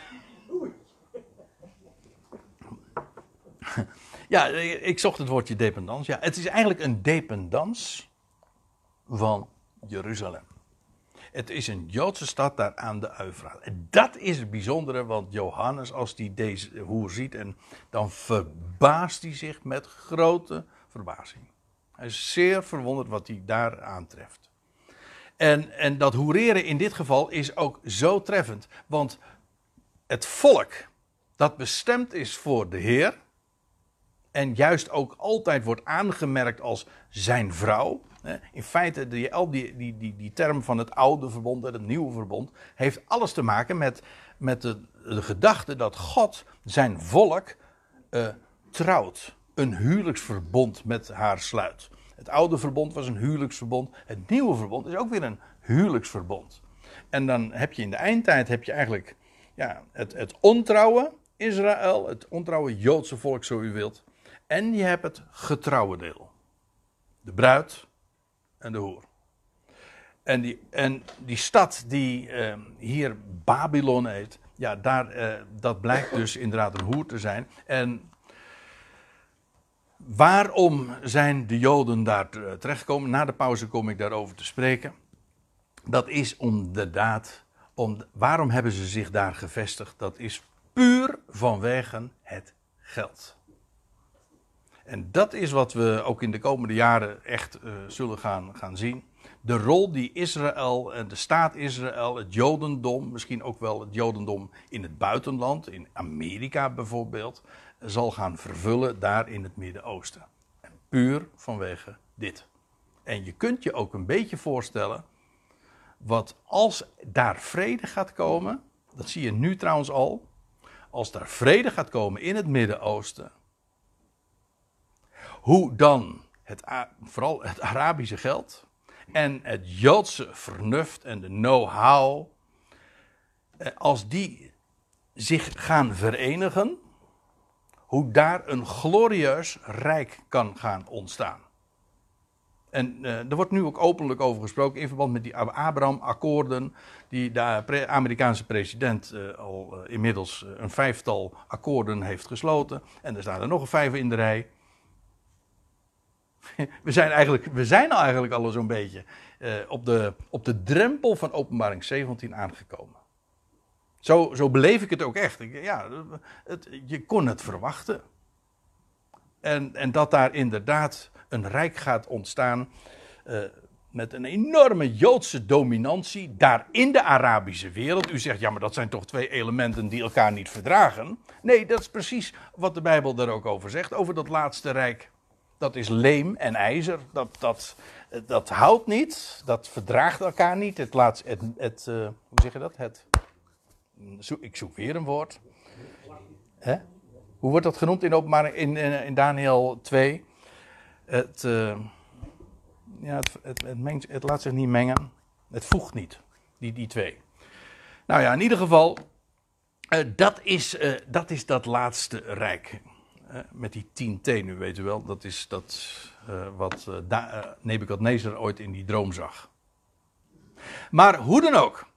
A: Ja, ik zocht het woordje dependance. Ja, het is eigenlijk een dependance van Jeruzalem. Het is een Joodse stad daar aan de Uifraat. En dat is het bijzondere, want Johannes, als hij deze hoer ziet, en dan verbaast hij zich met grote verbazing. Hij is zeer verwonderd wat hij daar aantreft. En, en dat hoereren in dit geval is ook zo treffend. Want het volk dat bestemd is voor de Heer. En juist ook altijd wordt aangemerkt als zijn vrouw. In feite, die, die, die, die, die term van het oude verbond en het nieuwe verbond. heeft alles te maken met, met de, gedachte dat God zijn volk uh, trouwt. Een huwelijksverbond met haar sluit. Het oude verbond was een huwelijksverbond. Het nieuwe verbond is ook weer een huwelijksverbond. En dan heb je in de eindtijd heb je eigenlijk ja, het, het ontrouwe Israël, het ontrouwe Joodse volk, zo u wilt. En je hebt het getrouwe deel. De bruid en de hoer. En die, en die stad die uh, hier Babylon heet, ja, daar, uh, dat blijkt dus inderdaad een hoer te zijn. En Waarom zijn de Joden daar terechtgekomen? Na de pauze kom ik daarover te spreken. Dat is om de daad. Om, waarom hebben ze zich daar gevestigd? Dat is puur vanwege het geld. En dat is wat we ook in de komende jaren echt uh, zullen gaan, gaan zien. De rol die Israël, en de staat Israël, het Jodendom, misschien ook wel het Jodendom in het buitenland, in Amerika bijvoorbeeld, zal gaan vervullen daar in het Midden-Oosten. Puur vanwege dit. En je kunt je ook een beetje voorstellen wat als daar vrede gaat komen, dat zie je nu trouwens al, als daar vrede gaat komen in het Midden-Oosten, hoe dan het, vooral het Arabische geld en het Joodse vernuft en de know-how, eh, als die zich gaan verenigen, hoe daar een glorieus rijk kan gaan ontstaan. En uh, er wordt nu ook openlijk over gesproken in verband met die Abraham-akkoorden, die de Amerikaanse president uh, al uh, inmiddels een vijftal akkoorden heeft gesloten. En er staan er nog een vijf in de rij. we, zijn eigenlijk, we zijn eigenlijk al zo'n beetje op, de, op de drempel van openbaring 17 aangekomen. Zo, zo beleef ik het ook echt. Ja, je kon het verwachten. En, en dat daar inderdaad een rijk gaat ontstaan. Uh, met een enorme Joodse dominantie daar in de Arabische wereld. U zegt, ja, maar dat zijn toch twee elementen die elkaar niet verdragen? Nee, dat is precies wat de Bijbel daar ook over zegt, over dat laatste rijk. Dat is leem en ijzer, dat, dat, dat houdt niet, dat verdraagt elkaar niet. Het laatste, het, het uh, hoe zeg je dat? Het ik zoek weer een woord. Hè? Hoe wordt dat genoemd in, in, in, Daniel 2? Het, uh, ja, het, het, mengt, het, laat zich niet mengen. Het voegt niet, die, die twee. Nou ja, in ieder geval, uh, dat, is, uh, dat is dat laatste rijk. met die tien tenen, weet u wel. Dat is dat wat Nebukadnezar ooit in die droom zag. Maar hoe dan ook.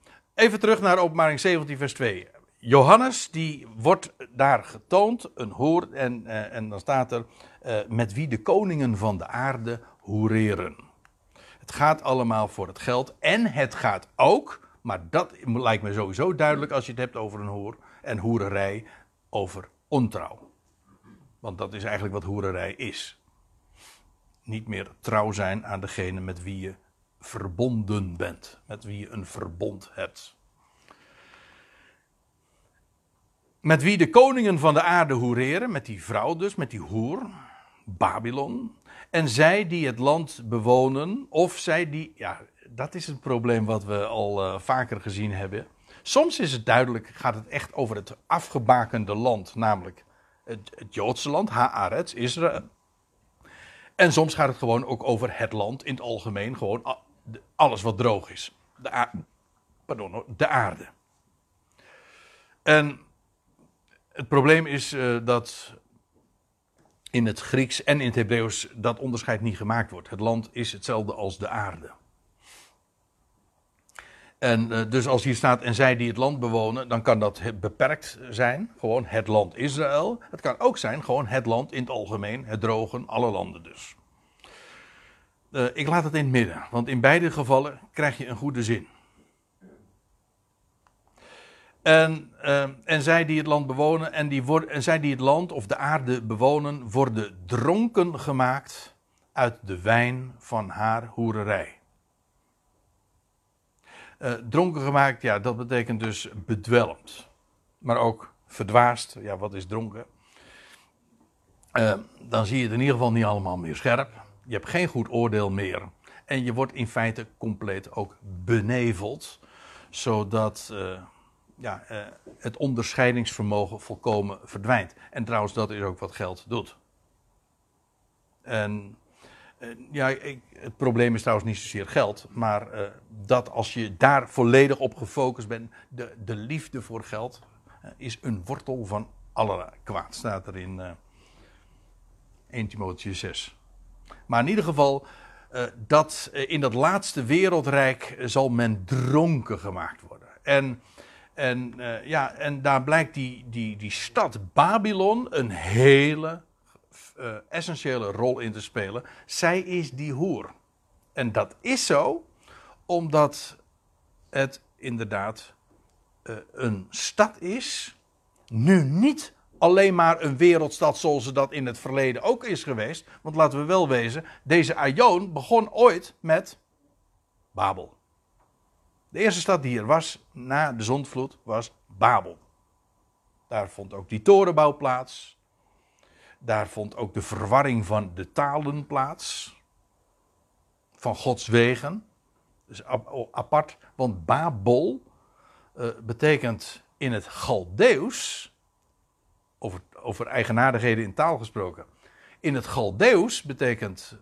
A: Even terug naar openbaring 17, vers 2. Johannes, die wordt daar getoond, een hoer, en, uh, en dan staat er, uh, met wie de koningen van de aarde hoereren. Het gaat allemaal voor het geld en het gaat ook, maar dat lijkt me sowieso duidelijk als je het hebt over een hoer en hoererij, over ontrouw. Want dat is eigenlijk wat hoererij is. Niet meer trouw zijn aan degene met wie je verbonden bent. Met wie je een verbond hebt. Met wie de koningen van de aarde hoereren, met die vrouw dus, met die hoer, Babylon. En zij die het land bewonen, of zij die, ja, dat is het probleem wat we al uh, vaker gezien hebben. Soms is het duidelijk, gaat het echt over het afgebakende land, namelijk het, het Joodse land, Haaretz, Israël. En soms gaat het gewoon ook over het land in het algemeen, gewoon alles wat droog is. De, pardon, de aarde. En het probleem is uh, dat in het Grieks en in het Hebreeuws dat onderscheid niet gemaakt wordt. Het land is hetzelfde als de aarde. En uh, dus als hier staat en zij die het land bewonen, dan kan dat beperkt zijn. Gewoon het land Israël. Het kan ook zijn gewoon het land in het algemeen, het drogen, alle landen dus. Uh, ik laat het in het midden, want in beide gevallen krijg je een goede zin. En, uh, en zij die het land bewonen, en, die worden, en zij die het land of de aarde bewonen, worden dronken gemaakt uit de wijn van haar hoererij. Uh, dronken gemaakt, ja, dat betekent dus bedwelmd. Maar ook verdwaasd. Ja, wat is dronken? Dan zie je het in ieder geval niet allemaal meer scherp. Je hebt geen goed oordeel meer. En je wordt in feite compleet ook beneveld. Zodat uh, ja, het onderscheidingsvermogen volkomen verdwijnt. En trouwens, dat is ook wat geld doet. En ja, ik, het probleem is trouwens niet zozeer geld, maar dat als je daar volledig op gefocust bent, de, de liefde voor geld is een wortel van alle kwaad, staat er in uh, 1 Timotheüs 6. Maar in ieder geval, dat in dat laatste wereldrijk zal men dronken gemaakt worden. En, en, ja, en daar blijkt die, die, die stad Babylon een hele essentiële rol in te spelen. Zij is die hoer. En dat is zo omdat het inderdaad een stad is. Nu niet alleen maar een wereldstad zoals ze dat in het verleden ook is geweest. Want laten we wel wezen, deze Aion begon ooit met Babel. De eerste stad die er was na de zondvloed was Babel. Daar vond ook die torenbouw plaats. Daar vond ook de verwarring van de talen plaats. Van Gods wegen. Dus apart, want Babel uh, betekent in het Galdeus, over, over eigenaardigheden in taal gesproken. In het Galdeus betekent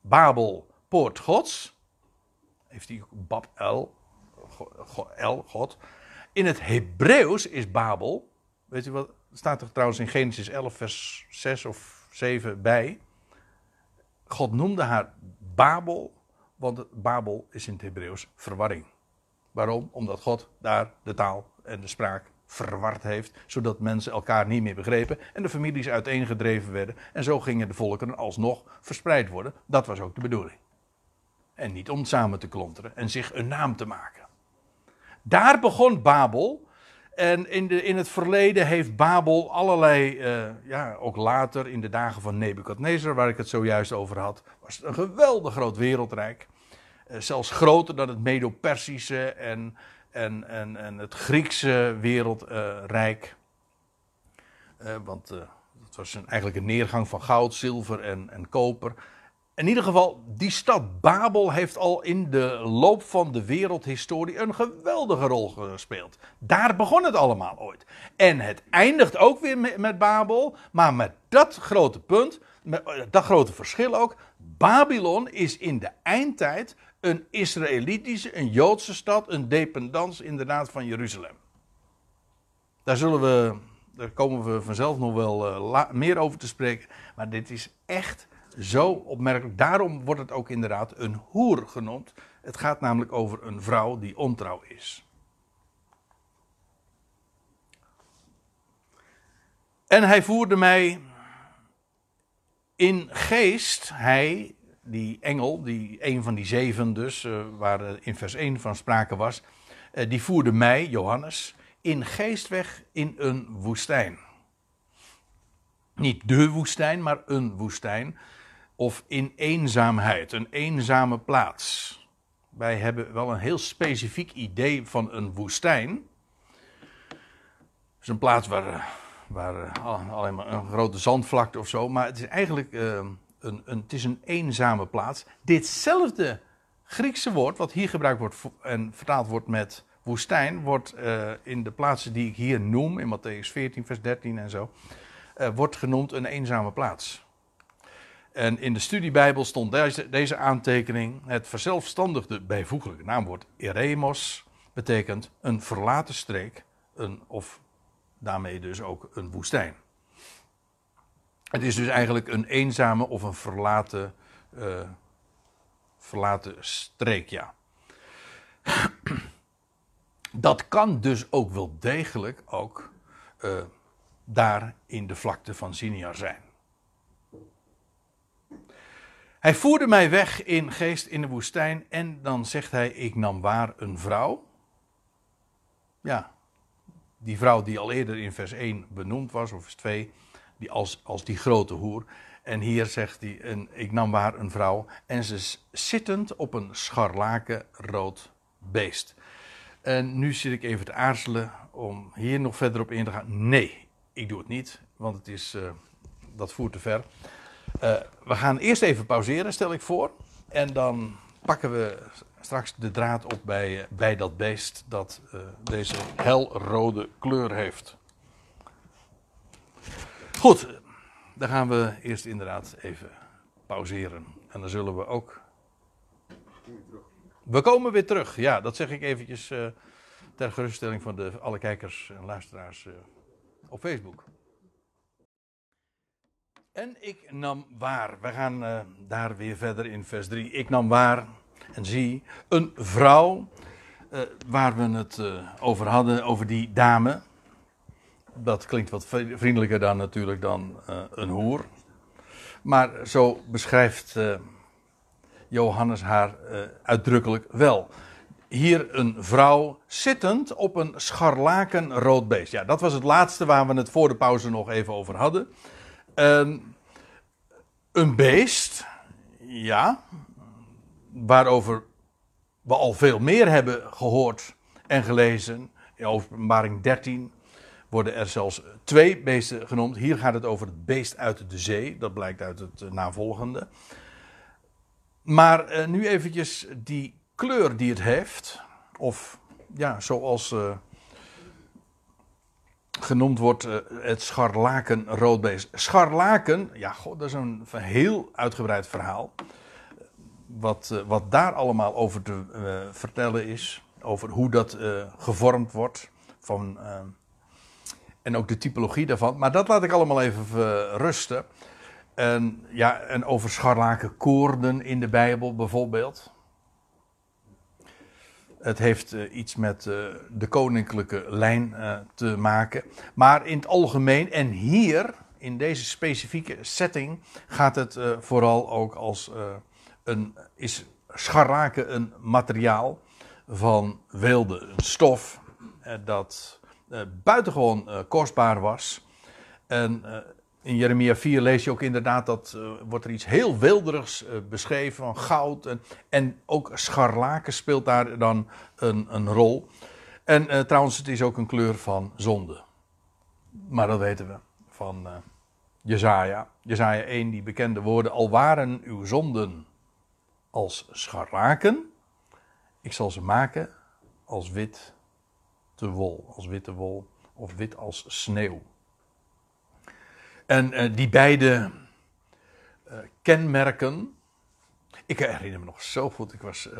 A: Babel poort Gods. Heeft hij Bab El, El, God. In het Hebreeuws is Babel, weet u wat, staat er trouwens in Genesis 11, vers 6 of 7 bij. God noemde haar Babel, want Babel is in het Hebreeuws verwarring. Waarom? Omdat God daar de taal en de spraak verward heeft, zodat mensen elkaar niet meer begrepen en de families uiteengedreven werden. En zo gingen de volkeren alsnog verspreid worden. Dat was ook de bedoeling. En niet om samen te klonteren en zich een naam te maken. Daar begon Babel en in, de, in het verleden heeft Babel allerlei, uh, ja, ook later in de dagen van Nebukadnezar, waar ik het zojuist over had, was het een geweldig groot wereldrijk. Uh, zelfs groter dan het Medo-Persische en, en, en, en het Griekse wereldrijk. Uh, want het was een, eigenlijk een neergang van goud, zilver en, en koper in ieder geval, die stad Babel heeft al in de loop van de wereldhistorie een geweldige rol gespeeld. Daar begon het allemaal ooit. En het eindigt ook weer met, Babel, maar met dat grote punt, met eh, dat grote verschil ook. Babylon is in de eindtijd een Israëlitische, een Joodse stad, een dependance inderdaad van Jeruzalem. Daar zullen we, daar komen we vanzelf nog wel uh, meer over te spreken. Maar dit is echt zo opmerkelijk. Daarom wordt het ook inderdaad een hoer genoemd. Het gaat namelijk over een vrouw die ontrouw is. En hij voerde mij in geest, hij, die engel, die een van die zeven dus, uh, waar in vers 1 van sprake was, uh, die voerde mij, Johannes, in geest weg in een woestijn. Niet de woestijn, maar een woestijn of in eenzaamheid, een eenzame plaats. Wij hebben wel een heel specifiek idee van een woestijn. Het is een plaats waar, waar eh, alleen maar een grote zandvlakte of zo. Maar het is eigenlijk een, een, het is een eenzame plaats. Ditzelfde Griekse woord, wat hier gebruikt wordt en vertaald wordt met woestijn, wordt uh, in de plaatsen die ik hier noem, in Matthäus 14, vers 13 en zo, uh, wordt genoemd een eenzame plaats. En in de studiebijbel stond deze, deze aantekening, het verzelfstandigde bijvoeglijke naamwoord eremos, betekent een verlaten streek, een, of daarmee dus ook een woestijn. Het is dus eigenlijk een eenzame of een verlaten, uh, verlaten streek, ja. Dat kan dus ook wel degelijk ook uh, daar in de vlakte van Siniar zijn. Hij voerde mij weg in geest in de woestijn en dan zegt hij: Ik nam waar een vrouw. Ja, die vrouw die al eerder in vers 1 benoemd was, of vers 2, als, als die grote hoer. En hier zegt hij: Ik nam waar een vrouw en ze zittend op een scharlakenrood beest. En nu zit ik even te aarzelen om hier nog verder op in te gaan. Nee, ik doe het niet, want het is, uh, dat voert te ver. Uh, we gaan eerst even pauzeren, stel ik voor. En dan pakken we straks de draad op bij, bij dat beest dat uh, deze helrode kleur heeft. Goed, dan gaan we eerst inderdaad even pauzeren. En dan zullen we ook. We komen weer terug, ja, dat zeg ik eventjes uh, ter geruststelling van de, alle kijkers en luisteraars op Facebook. En ik nam waar. We gaan uh, daar weer verder in vers 3. Ik nam waar en zie een vrouw. Waar we het over hadden, over die dame. Dat klinkt wat vriendelijker dan natuurlijk dan een hoer. Maar zo beschrijft Johannes haar uitdrukkelijk wel. Hier een vrouw zittend op een scharlakenrood beest. Ja, dat was het laatste waar we het voor de pauze nog even over hadden. Uh, een beest, ja, waarover we al veel meer hebben gehoord en gelezen. In openbaring 13 worden er zelfs twee beesten genoemd. Hier gaat het over het beest uit de zee, dat blijkt uit het uh, navolgende. Maar uh, nu eventjes die kleur die het heeft, of ja, zoals uh, genoemd wordt het scharlakenroodbeest. Scharlaken, ja, god, dat is een heel uitgebreid verhaal. Wat, wat daar allemaal over te vertellen is. Over hoe dat gevormd wordt. Van, en ook de typologie daarvan. Maar dat laat ik allemaal even rusten. En, ja, en over scharlakenkoorden in de Bijbel bijvoorbeeld. Het heeft uh, iets met uh, de koninklijke lijn te maken. Maar in het algemeen, en hier, in deze specifieke setting, gaat het vooral ook als een, is scharlaken een materiaal van weelde, een stof dat buitengewoon kostbaar was. En in Jeremia 4 lees je ook inderdaad dat wordt er iets heel wilderigs uh, beschreven van goud en, en ook scharlaken speelt daar dan een, een rol. En trouwens, het is ook een kleur van zonde. Maar dat weten we van Jezaja. Jezaja 1, die bekende woorden, al waren uw zonden als scharlaken, ik zal ze maken als wit te wol, als witte wol of wit als sneeuw. En uh, die beide uh, kenmerken. Ik herinner me nog zo goed. Ik was, uh,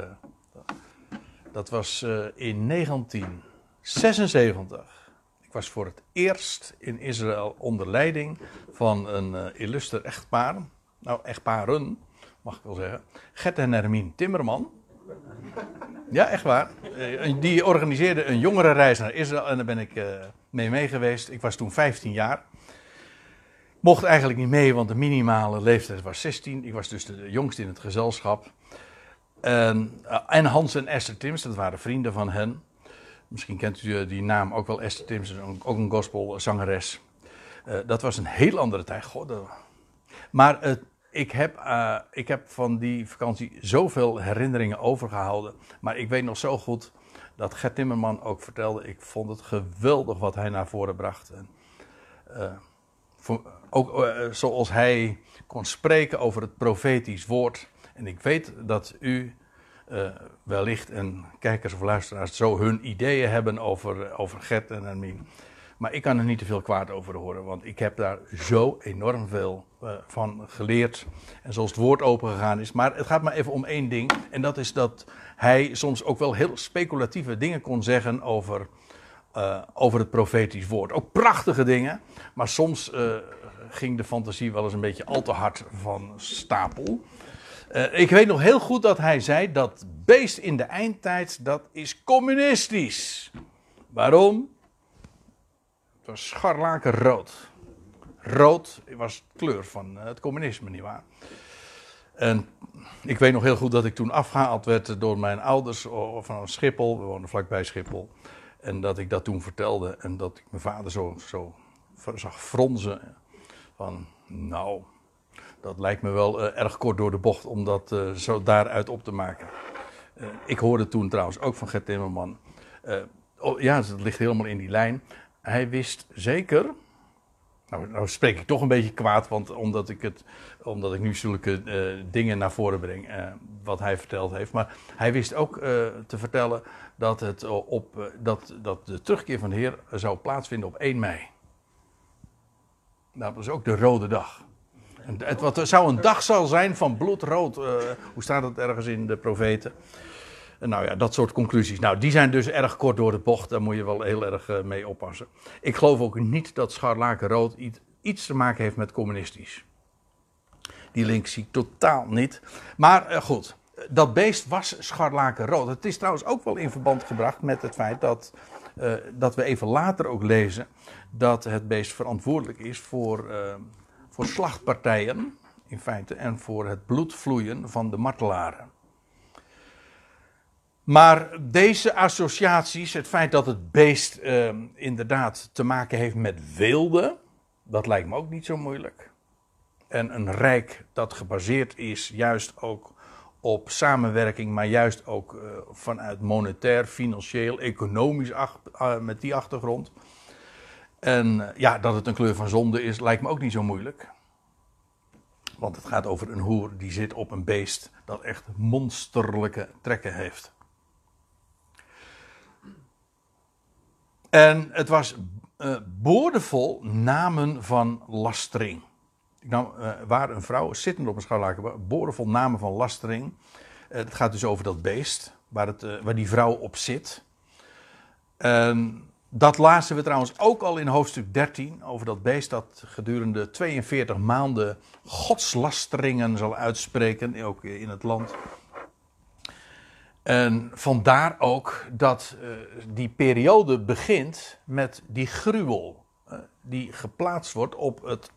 A: dat was in 1976. Ik was voor het eerst in Israël onder leiding van een illuster echtpaar. Nou, echtparen, mag ik wel zeggen. Gert en Hermine Timmerman. Ja, echt waar. Die organiseerde een jongerenreis naar Israël en daar ben ik mee mee geweest. Ik was toen 15 jaar. Mocht eigenlijk niet mee, want de minimale leeftijd was 16. Ik was dus de jongste in het gezelschap. En, uh, en Hans en Esther Tims, dat waren vrienden van hen. Misschien kent u die naam ook wel, Esther Tims, ook een gospelzangeres. Dat was een heel andere tijd. God, maar uh, ik, heb, eh, ik heb van die vakantie zoveel herinneringen overgehouden. Maar ik weet nog zo goed dat Gert Timmerman ook vertelde. Ik vond het geweldig wat hij naar voren bracht. En, eh, ook eh, zoals hij kon spreken over het profetisch woord. En ik weet dat u wellicht en kijkers of luisteraars zo hun ideeën hebben over, over Gert en Hermine. Maar ik kan er niet te veel kwaad over horen, want ik heb daar zo enorm veel uh, van geleerd. En zoals het woord opengegaan is. Maar het gaat maar even om één ding. En dat is dat hij soms ook wel heel speculatieve dingen kon zeggen over, uh, over het profetisch woord. Ook prachtige dingen. Maar soms uh, ging de fantasie wel eens een beetje al te hard van stapel. ik weet nog heel goed dat hij zei dat beest in de eindtijd, dat is communistisch. Waarom? Het was scharlakenrood. Rood was de kleur van eh, het communisme, nietwaar? En ik weet nog heel goed dat ik toen afgehaald werd door mijn ouders van Schiphol. We woonden vlakbij Schiphol. En dat ik dat toen vertelde. En dat ik mijn vader zo, zo zag fronzen. Van, nou, dat lijkt me wel uh, erg kort door de bocht om dat uh, zo daaruit op te maken. Ik hoorde toen trouwens ook van Gert Timmerman. Oh, ja, dat ligt helemaal in die lijn. Hij wist zeker. Nou, nou, spreek ik toch een beetje kwaad, want omdat ik, het, omdat ik nu zulke uh, dingen naar voren breng, uh, wat hij verteld heeft. Maar hij wist ook uh, te vertellen dat, het op, dat, dat de terugkeer van de Heer zou plaatsvinden op 1 mei. Nou, dat was ook de rode dag. En het wat, zou een dag zal zijn van bloedrood. hoe staat het ergens in de profeten? Nou ja, dat soort conclusies. Nou, die zijn dus erg kort door de bocht. Daar moet je wel heel erg uh, mee oppassen. Ik geloof ook niet dat scharlakenrood iets, te maken heeft met communistisch. Die link zie ik totaal niet. Maar uh, goed, dat beest was scharlakenrood. Het is trouwens ook wel in verband gebracht met het feit dat, uh, dat we even later ook lezen dat het beest verantwoordelijk is voor, voor slachtpartijen, in feite, en voor het bloedvloeien van de martelaren. Maar deze associaties, het feit dat het beest uh, inderdaad te maken heeft met weelde, dat lijkt me ook niet zo moeilijk. En een rijk dat gebaseerd is juist ook op samenwerking, maar juist ook uh, vanuit monetair, financieel, economisch uh, met die achtergrond. En eh, ja, dat het een kleur van zonde is, lijkt me ook niet zo moeilijk. Want het gaat over een hoer die zit op een beest dat echt monsterlijke trekken heeft. En het was uh, boordevol namen van lastering. Uh, waar een vrouw zittend op een schouwlaken, boordevol namen van lastering. Uh, het gaat dus over dat beest, waar, het, waar die vrouw op zit. Dat lazen we trouwens ook al in hoofdstuk 13, over dat beest dat gedurende 42 maanden godslasteringen zal uitspreken, ook in het land. En vandaar ook dat uh, die periode begint met die gruwel. Uh, die geplaatst wordt op het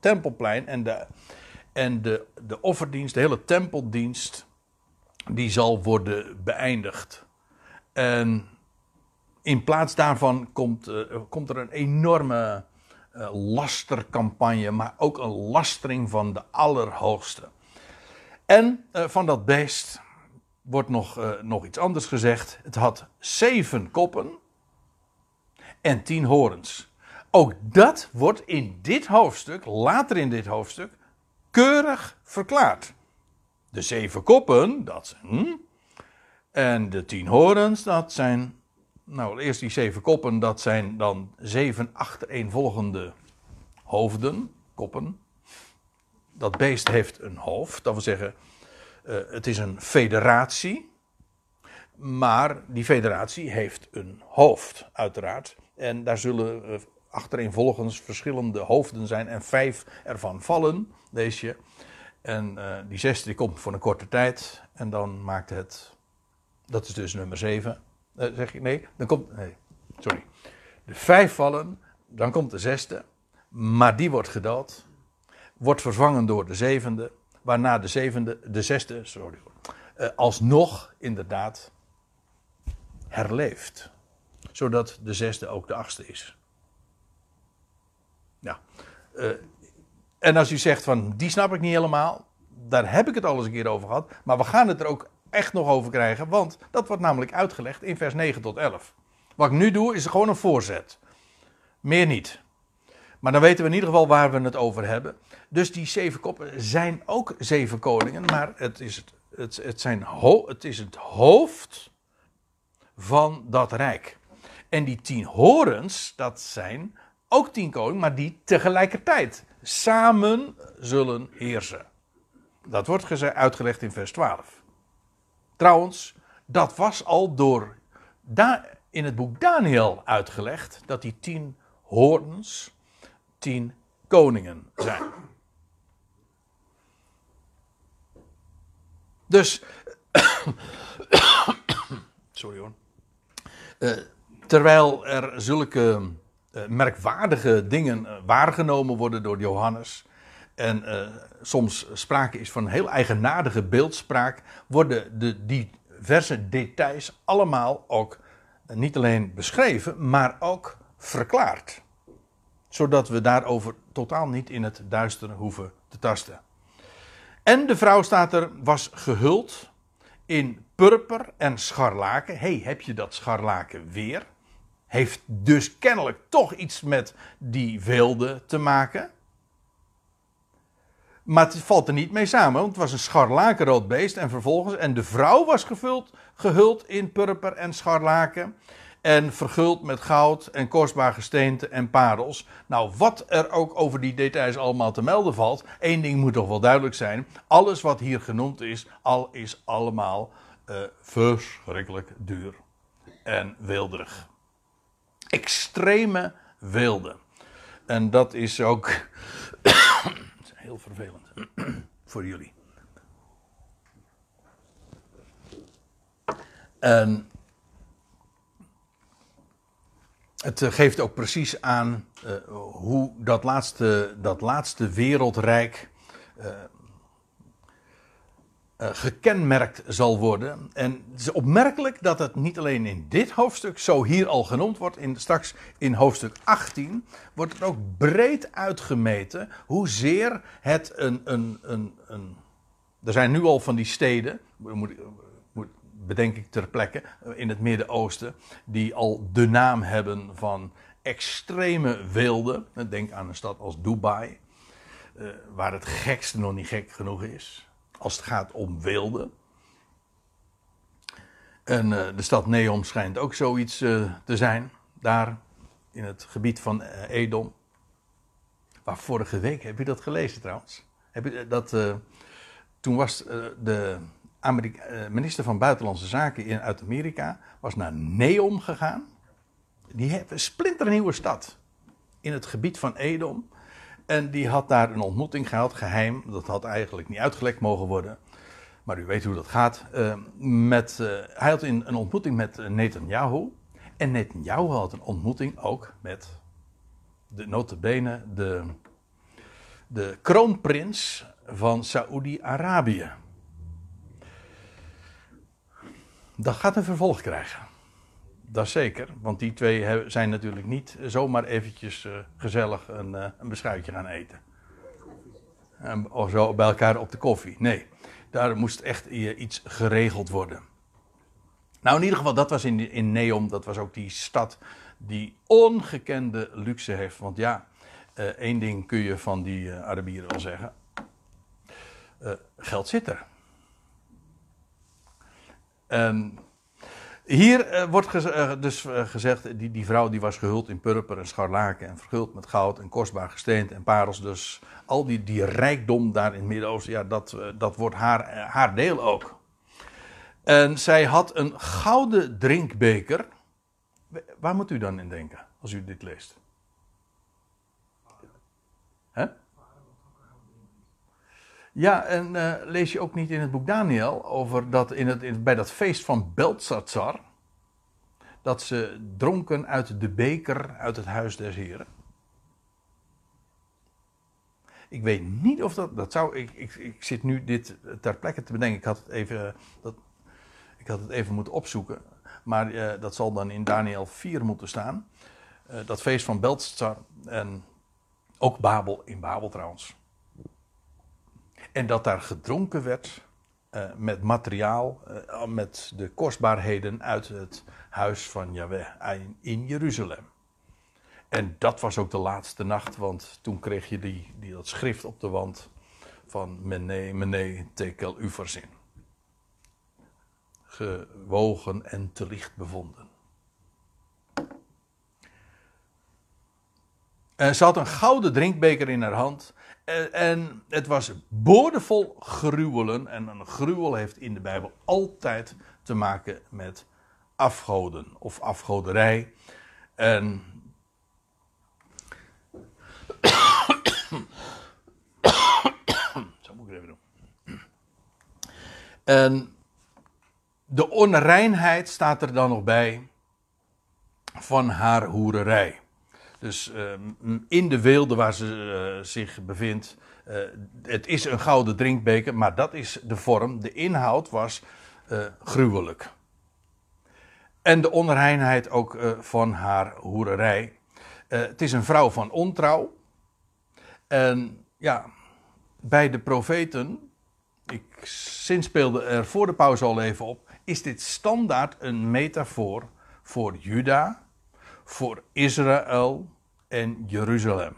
A: tempelplein. En, de, en de, de offerdienst, de hele tempeldienst, die zal worden beëindigd. En in plaats daarvan komt, uh, komt er een enorme lastercampagne, maar ook een lastering van de Allerhoogste. En van dat beest wordt nog, uh, nog iets anders gezegd. Het had zeven koppen en tien horens. Ook dat wordt in dit hoofdstuk, later in dit hoofdstuk, keurig verklaard. De zeven koppen, dat zijn. En de tien horens, dat zijn. Nou, eerst die zeven koppen, dat zijn dan zeven achtereenvolgende hoofden, koppen. Dat beest heeft een hoofd, dat wil zeggen, uh, het is een federatie. Maar die federatie heeft een hoofd, uiteraard. En daar zullen uh, achtereenvolgens verschillende hoofden zijn. En vijf ervan vallen, je. En uh, die zesde die komt voor een korte tijd. En dan maakt het. Dat is dus nummer zeven. zeg je nee? Dan komt. Nee, sorry. De vijf vallen. Dan komt de zesde. Maar die wordt gedood. Wordt vervangen door de zevende waarna de zevende, de zesde, sorry, uh, alsnog inderdaad herleeft. Zodat de zesde ook de achtste is. Ja, uh, En als u zegt van die snap ik niet helemaal, daar heb ik het al eens een keer over gehad. Maar we gaan het er ook echt nog over krijgen, want dat wordt namelijk uitgelegd in vers 9 tot 11. Wat ik nu doe is gewoon een voorzet. Meer niet. Maar dan weten we in ieder geval waar we het over hebben. Dus die zeven koppen zijn ook zeven koningen, maar het is het, het, het, zijn het is het hoofd van dat rijk. En die tien horens, dat zijn ook tien koningen, maar die tegelijkertijd samen zullen heersen. Dat wordt uitgelegd in vers 12. Trouwens, dat was al door da in het boek Daniel uitgelegd, dat die tien horens tien koningen zijn. Dus, sorry hoor. Uh, terwijl er zulke uh, merkwaardige dingen uh, waargenomen worden door Johannes. En soms sprake is van heel eigenaardige beeldspraak. Worden de diverse details allemaal ook niet alleen beschreven, maar ook verklaard. Zodat we daarover totaal niet in het duister hoeven te tasten. En de vrouw staat er, was gehuld in purper en scharlaken. hey, heb je dat scharlaken weer? Heeft dus kennelijk toch iets met die weelde te maken. Maar het valt er niet mee samen, want het was een scharlakenrood beest. En vervolgens, en de vrouw was gevuld, gehuld in purper en scharlaken en verguld met goud en kostbaar gesteente en parels. Nou, wat er ook over die details allemaal te melden valt, één ding moet toch wel duidelijk zijn. Alles wat hier genoemd is, al is allemaal uh, verschrikkelijk duur en weelderig. Extreme weelde. En dat is ook heel vervelend voor jullie. En het eh, geeft ook precies aan uh, hoe dat laatste, dat laatste wereldrijk uh, gekenmerkt zal worden. En het is opmerkelijk dat het niet alleen in dit hoofdstuk zo hier al genoemd wordt. In, straks in hoofdstuk 18 wordt het ook breed uitgemeten hoezeer het een, een, een, een er zijn nu al van die steden, moet, bedenk ik ter plekke, eh, in het Midden-Oosten, die al de naam hebben van extreme weelde. Denk aan een stad als Dubai, eh, waar het gekste nog niet gek genoeg is, als het gaat om weelde. En eh, de stad Neom schijnt ook zoiets te zijn, daar in het gebied van Edom. Waar vorige week, heb je dat gelezen trouwens? Heb je dat, toen was de Amerika eh, minister van Buitenlandse Zaken in, uit Amerika was naar Neom gegaan. Die heeft een splinternieuwe stad in het gebied van Edom. En die had daar een ontmoeting gehad, geheim. Dat had eigenlijk niet uitgelekt mogen worden. Maar u weet hoe dat gaat. Uh, met, uh, hij had een, een ontmoeting met Netanyahu. En Netanyahu had een ontmoeting ook met de notabene, de, de kroonprins van Saoedi-Arabië. Dat gaat een vervolg krijgen. Dat zeker, want die twee zijn natuurlijk niet zomaar eventjes uh, gezellig een, uh, een beschuitje gaan eten. Of zo bij elkaar op de koffie. Nee, daar moest echt iets geregeld worden. Nou, in ieder geval, dat was in, in Neom, dat was ook die stad die ongekende luxe heeft. Want ja, uh, één ding kun je van die Arabieren wel zeggen. geld zit er. En hier uh, wordt uh, dus uh, gezegd, die, die vrouw die was gehuld in purper en scharlaken en verguld met goud en kostbaar gesteend en parels. Dus al die, die rijkdom daar in het Midden-Oosten, ja, dat, dat wordt haar, haar deel ook. En zij had een gouden drinkbeker. Waar moet u dan in denken als u dit leest? Hè? Ja, en uh, lees je ook niet in het boek Daniel over dat in het, bij dat feest van Beltsatsar, dat ze dronken uit de beker uit het huis des heren? Ik weet niet of dat, dat zou, ik, ik, ik zit nu dit ter plekke te bedenken, ik had het even, dat, ik had het even moeten opzoeken, maar uh, dat zal dan in Daniel 4 moeten staan. Dat feest van Beltsatsar en ook Babel, in Babel trouwens En dat daar gedronken werd uh, met materiaal, uh, met de kostbaarheden uit het huis van Yahweh in Jeruzalem. En dat was ook de laatste nacht, want toen kreeg je die, die, dat schrift op de wand van Mene, Mene, Tekel, Uverzin. Gewogen en te licht bevonden. En ze had een gouden drinkbeker in haar hand. En, het was boordevol gruwelen. En een gruwel heeft in de Bijbel altijd te maken met afgoden of afgoderij. En Zo moet ik het even doen. En de onreinheid staat er dan nog bij van haar hoererij. Dus uh, in de weelde waar ze uh, zich bevindt, uh, het is een gouden drinkbeker, maar dat is de vorm. De inhoud was gruwelijk. En de onreinheid ook van haar hoererij. het is een vrouw van ontrouw. En ja, bij de profeten, ik zinspeelde er voor de pauze al even op, is dit standaard een metafoor voor Juda, voor Israël en Jeruzalem.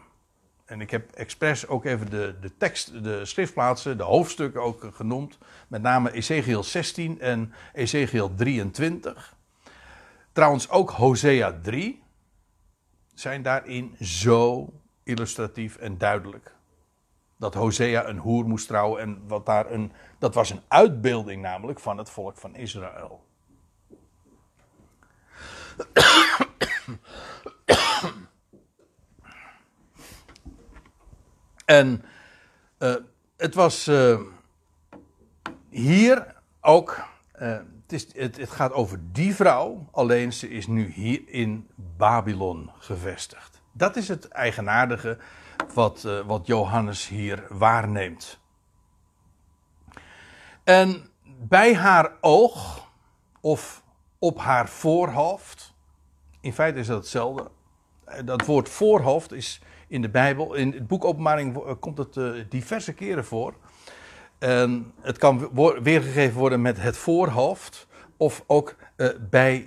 A: En ik heb expres ook even de, de tekst, de schriftplaatsen, de hoofdstukken ook genoemd. Met name Ezekiel 16 en Ezekiel 23. Trouwens ook Hosea 3 zijn daarin zo illustratief en duidelijk. Dat Hosea een hoer moest trouwen en wat daar een, dat was een uitbeelding namelijk van het volk van Israël. En uh, het was uh, hier ook. Uh, het, is, het, het, gaat over die vrouw, alleen ze is nu hier in Babylon gevestigd. Dat is het eigenaardige wat, wat Johannes hier waarneemt. En bij haar oog, of op haar voorhoofd, in feite is dat hetzelfde. Dat woord voorhoofd is in de Bijbel. In het boek Openbaring eh, komt het uh, diverse keren voor. En het kan weergegeven worden met het voorhoofd of ook uh, bij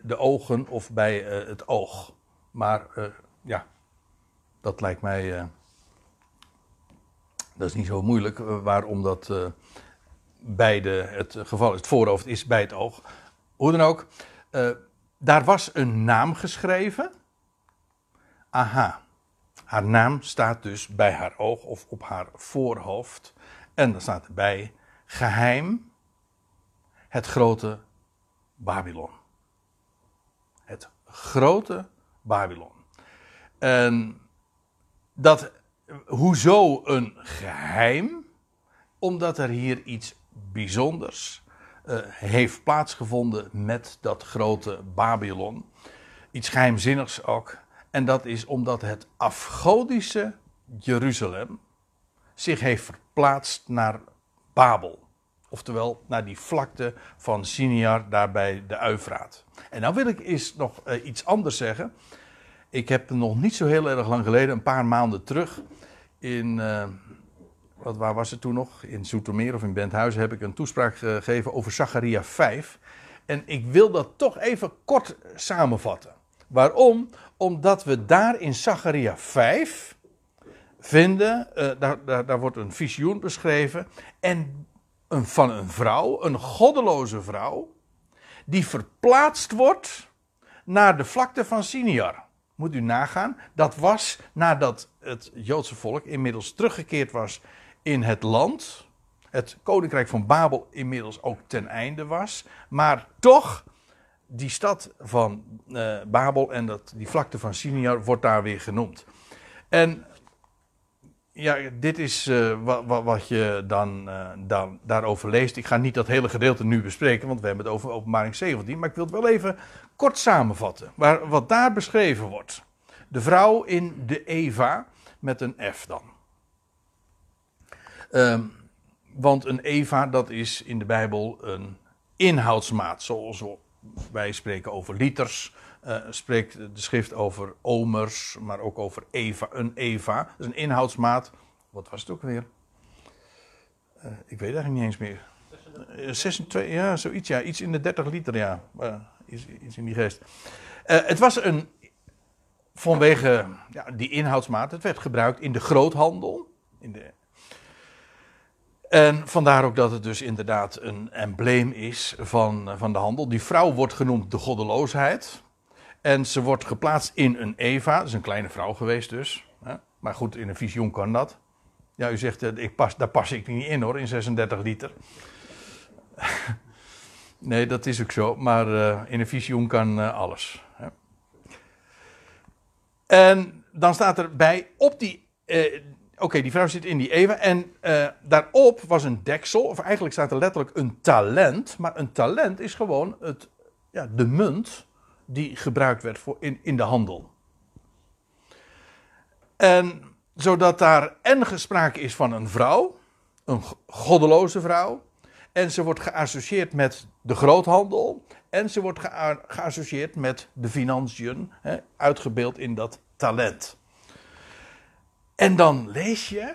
A: de ogen of bij het oog. Maar ja, dat lijkt mij. dat is niet zo moeilijk waarom dat beide het geval is. Het voorhoofd is bij het oog. Hoe dan ook, daar was een naam geschreven. Aha. Haar naam staat dus bij haar oog of op haar voorhoofd. En dan staat erbij geheim het grote Babylon. Het grote Babylon. En dat, hoezo een geheim? Omdat er hier iets bijzonders uh, heeft plaatsgevonden met dat grote Babylon. Iets geheimzinnigs ook. En dat is omdat het afgodische Jeruzalem zich heeft verplaatst naar Babel. Oftewel naar die vlakte van Siniar, daar bij de Uifraat. En nou wil ik eens nog uh, iets anders zeggen. Ik heb nog niet zo heel erg lang geleden, een paar maanden terug, in, uh, wat, waar was het toen nog? In Zoetermeer of in Benthuizen heb ik een toespraak gegeven over Zacharia 5. En ik wil dat toch even kort samenvatten. Waarom? Omdat we daar in Zacharia 5 vinden, uh, daar, daar, wordt een visioen beschreven, en van een vrouw, een goddeloze vrouw, die verplaatst wordt naar de vlakte van Siniar. Moet u nagaan, dat was nadat het Joodse volk inmiddels teruggekeerd was in het land. Het koninkrijk van Babel inmiddels ook ten einde was. Maar toch die stad van uh, Babel en dat, die vlakte van Siniar wordt daar weer genoemd. En ja, dit is wat, wat, wat, je dan, uh, dan daarover leest. Ik ga niet dat hele gedeelte nu bespreken, want we hebben het over openbaring 17. Maar ik wil het wel even kort samenvatten. Waar, wat daar beschreven wordt. De vrouw in de Eva, met een F dan. Uh, want een Eva, dat is in de Bijbel een inhoudsmaat, zoals we wij spreken over liters, uh, spreekt de schrift over omers, maar ook over Eva, een Eva. Dat is een inhoudsmaat. Wat was het ook weer? Uh, ik weet eigenlijk niet eens meer. 26, ja, zoiets, ja. Iets in de 30 liter, ja. Iets, in die geest. het was een, vanwege ja, die inhoudsmaat, het werd gebruikt in de groothandel. In de, en vandaar ook dat het dus inderdaad een embleem is van, van de handel. Die vrouw wordt genoemd de goddeloosheid. En ze wordt geplaatst in een Eva, dat is een kleine vrouw geweest dus. Maar goed, in een visioen kan dat. Ja, u zegt, ik pas, daar pas ik niet in hoor, in 36 liter. nee, dat is ook zo. Maar uh, in een visioen kan alles. En dan staat erbij op die. Uh, Oké, die vrouw zit in die Eva. En daarop was een deksel. Of eigenlijk staat er letterlijk een talent. Maar een talent is gewoon het, ja, de munt die gebruikt werd voor in, in de handel. En zodat daar en gesprake is van een vrouw, een goddeloze vrouw, en ze wordt geassocieerd met de groothandel, en ze wordt geassocieerd met de financiën, hè, uitgebeeld in dat talent. En dan lees je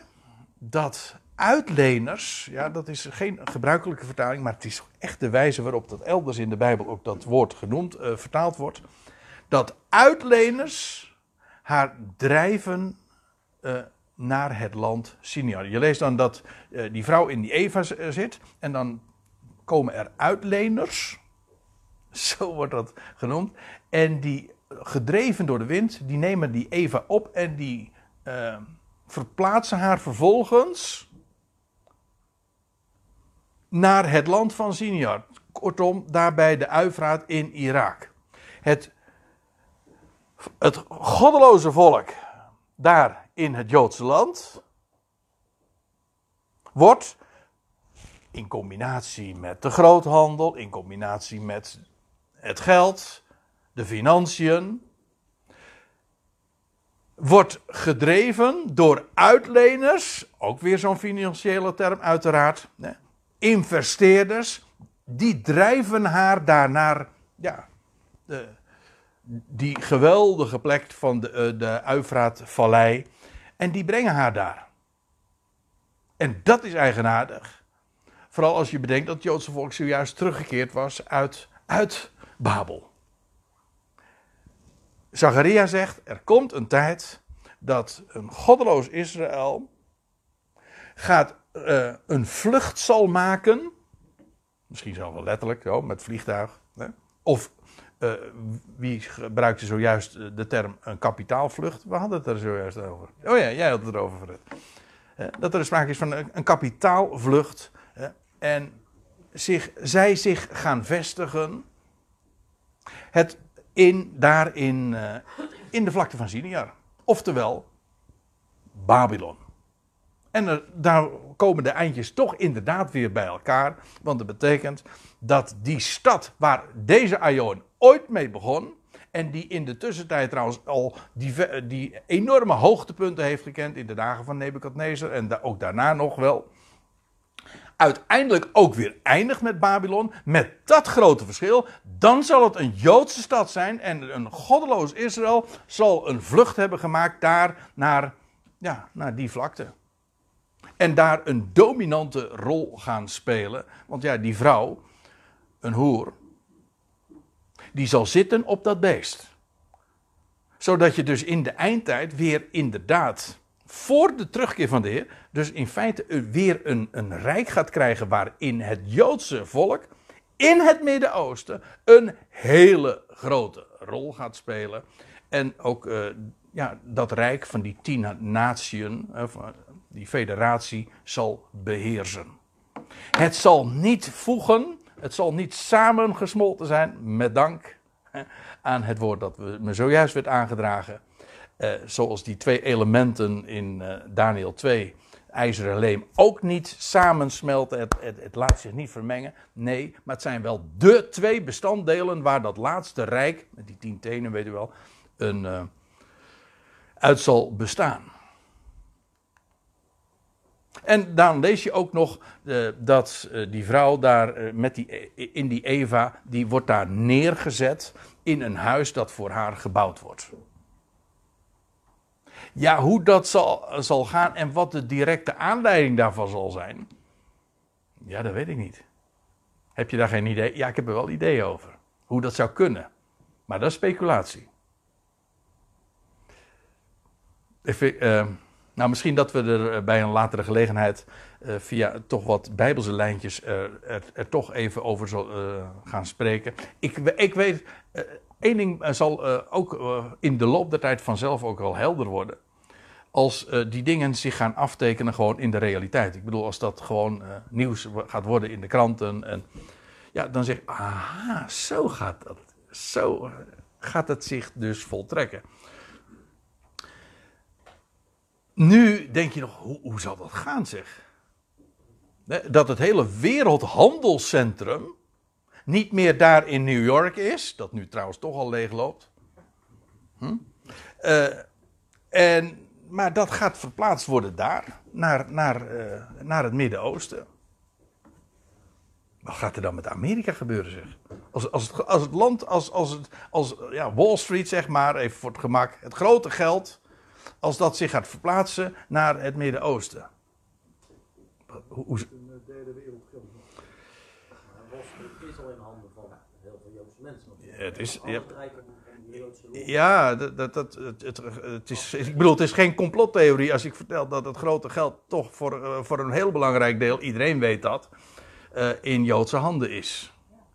A: dat uitleners, ja, dat is geen gebruikelijke vertaling, maar het is echt de wijze waarop dat elders in de Bijbel ook dat woord genoemd, uh, vertaald wordt. Dat uitleners haar drijven uh, naar het land Siniar. Je leest dan dat uh, die vrouw in die Eva zit en dan komen er uitleners, zo wordt dat genoemd, en die gedreven door de wind, die nemen die Eva op en die verplaatsen haar vervolgens naar het land van Sinjar. Kortom, daarbij de Uifraat in Irak. Het, het goddeloze volk daar in het Joodse land wordt in combinatie met de groothandel, in combinatie met het geld, de financiën, wordt gedreven door uitleners, ook weer zo'n financiële term uiteraard, investeerders, die drijven haar daarnaar, ja, de, die geweldige plek van de, uh, de Uifraatvallei, en die brengen haar daar. En dat is eigenaardig. Vooral als je bedenkt dat het Joodse volk zojuist teruggekeerd was uit, uit Babel. Zacharia zegt: er komt een tijd dat een goddeloos Israël gaat uh, een vlucht zal maken. Misschien zelfs wel letterlijk, met vliegtuig. Hè? Of uh, wie gebruikte zojuist de term een kapitaalvlucht? We hadden het er zojuist over. Oh ja, jij had het erover, Fred. Uh, dat er sprake is van een, een kapitaalvlucht. en zich, zij zich gaan vestigen. Het in, daar in, in de vlakte van Siniar. Oftewel, Babylon. En daar komen de eindjes toch inderdaad weer bij elkaar. Want dat betekent dat die stad waar deze Aion ooit mee begon. En die in de tussentijd trouwens al die, die enorme hoogtepunten heeft gekend in de dagen van Nebukadnezar. En ook daarna nog wel. Uiteindelijk ook weer eindigt met Babylon. Met dat grote verschil. Dan zal het een Joodse stad zijn. En een goddeloos Israël zal een vlucht hebben gemaakt daar naar, ja, naar die vlakte en daar een dominante rol gaan spelen. Want ja, die vrouw, een hoer, die zal zitten op dat beest. Zodat je dus in de eindtijd weer inderdaad, voor de terugkeer van de Heer, dus in feite weer een, een rijk gaat krijgen waarin het Joodse volk in het Midden-Oosten een hele grote rol gaat spelen. En ook uh, ja, dat rijk van die tien natieën, uh, die federatie zal beheersen. Het zal niet voegen, het zal niet samengesmolten zijn, met dank aan het woord dat me zojuist werd aangedragen. Eh, zoals die twee elementen in eh, Daniel 2, ijzer en leem, ook niet samensmelten. Het, het, het, laat zich niet vermengen. Nee, maar het zijn wel de twee bestanddelen waar dat laatste rijk, met die tien tenen weet u wel, een, uh, uit zal bestaan. En dan lees je ook nog dat die vrouw daar met die, in die Eva, die wordt daar neergezet in een huis dat voor haar gebouwd wordt. Ja, hoe dat zal, zal gaan en wat de directe aanleiding daarvan zal zijn, Ja, dat weet ik niet. Heb je daar geen idee? Ja, ik heb er wel ideeën over. Hoe dat zou kunnen. Maar dat is speculatie. Uh, nou, misschien dat we er eh, bij een latere gelegenheid uh, via toch wat bijbelse lijntjes er, er, toch even over uh, gaan spreken. Ik, ik weet, één ding zal ook in de loop der tijd vanzelf ook wel helder worden. Als die dingen zich gaan aftekenen gewoon in de realiteit. Ik bedoel, als dat gewoon nieuws gaat worden in de kranten. En, ja, dan zeg ik, aha, zo gaat dat. Zo gaat het zich dus voltrekken. Nu denk je nog, hoe, hoe zal dat gaan zeg? Dat het hele wereldhandelscentrum niet meer daar in New York is, dat nu trouwens toch al leegloopt. Hm? Uh, en, maar dat gaat verplaatst worden daar, naar, naar, uh, naar het Midden-Oosten. Wat gaat er dan met Amerika gebeuren, zeg? Als, als, het, als het land, als, als, het, als ja, Wall Street, zeg maar, even voor het gemak, het grote geld als dat zich gaat verplaatsen naar het Midden-Oosten.
C: Hoe, hoe... Een derde wereldgeld. is al in handen van heel veel Joodse mensen.
A: Ja, het is, ja, ja dat, dat, dat, het, het, is, ik bedoel, het is geen complottheorie als ik vertel dat het grote geld toch voor, uh, voor een heel belangrijk deel, iedereen weet dat, uh, in Joodse handen is.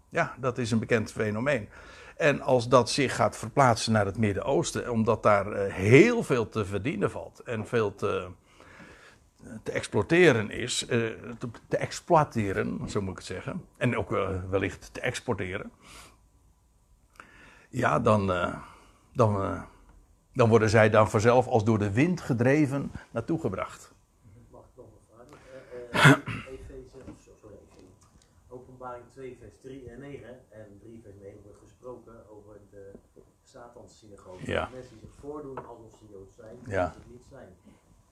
A: Ja, dat is een bekend fenomeen. En als dat zich gaat verplaatsen naar het Midden-Oosten, omdat daar eh, heel veel te verdienen valt en veel te, te exploiteren is, eh, te, te, exploiteren, zo moet ik het zeggen, en ook wellicht te exporteren, ja, dan, dan, dan worden zij dan vanzelf als door de wind gedreven naartoe gebracht.
C: Mag ik nog een vraag? Efeze, sorry, openbaring 2, vers 3 en 9 en 3 vers 9 wordt gesproken over de Satanssynagoge.
A: Ja.
C: Mensen die zich voordoen alsof ze Jood zijn,
A: Ja.
C: als het niet zijn.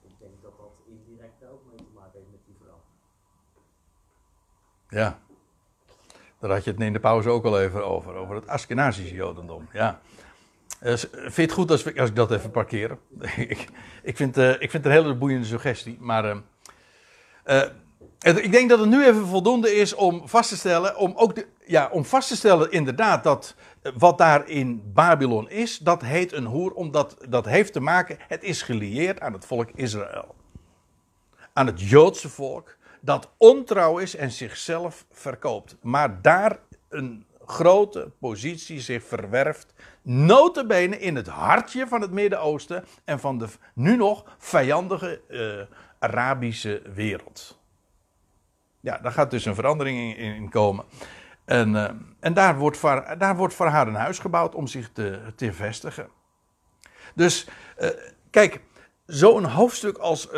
C: Ik denk dat dat indirect daar ook mee te maken heeft met die vrouw.
A: Ja. Daar had je het in de pauze ook al even over, over het Askenazische Jodendom. Ja. S- vind je het goed als, als ik dat even parkeer? ik, ik, vind, eh, ik vind het een hele boeiende suggestie, maar... eh, eh, ik denk dat het nu even voldoende is om vast te stellen, om ook de, ja, om vast te stellen inderdaad dat wat daar in Babylon is, dat heet een hoer, omdat dat heeft te maken, het is gelieerd aan het volk Israël. Aan het Joodse volk, dat ontrouw is en zichzelf verkoopt. Maar daar een grote positie zich verwerft, notabene in het hartje van het Midden-Oosten en van de nu nog vijandige eh, Arabische wereld. Ja, daar gaat dus een verandering in, komen. En, eh, en daar, wordt voor, daar wordt voor haar een huis gebouwd om zich te, te vestigen. Dus eh, kijk, zo'n hoofdstuk als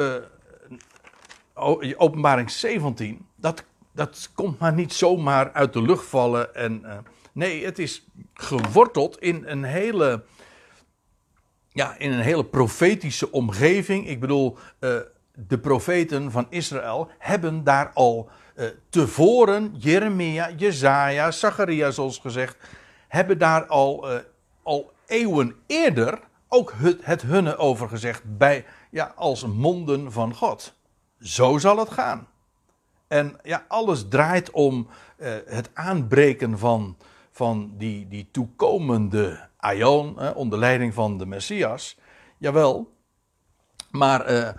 A: Openbaring 17, dat, dat komt maar niet zomaar uit de lucht vallen. En, eh, nee, het is geworteld in een hele ja, in een hele profetische omgeving. Ik bedoel, eh, de profeten van Israël hebben daar al eh, tevoren, Jeremia, Jezaja, Zacharia zoals gezegd, hebben daar al, al eeuwen eerder ook het, het hunne over gezegd bij, ja, als monden van God. Zo zal het gaan. En ja, alles draait om eh, het aanbreken van, van die, die toekomende aion, onder leiding van de Messias. Jawel, maar eh,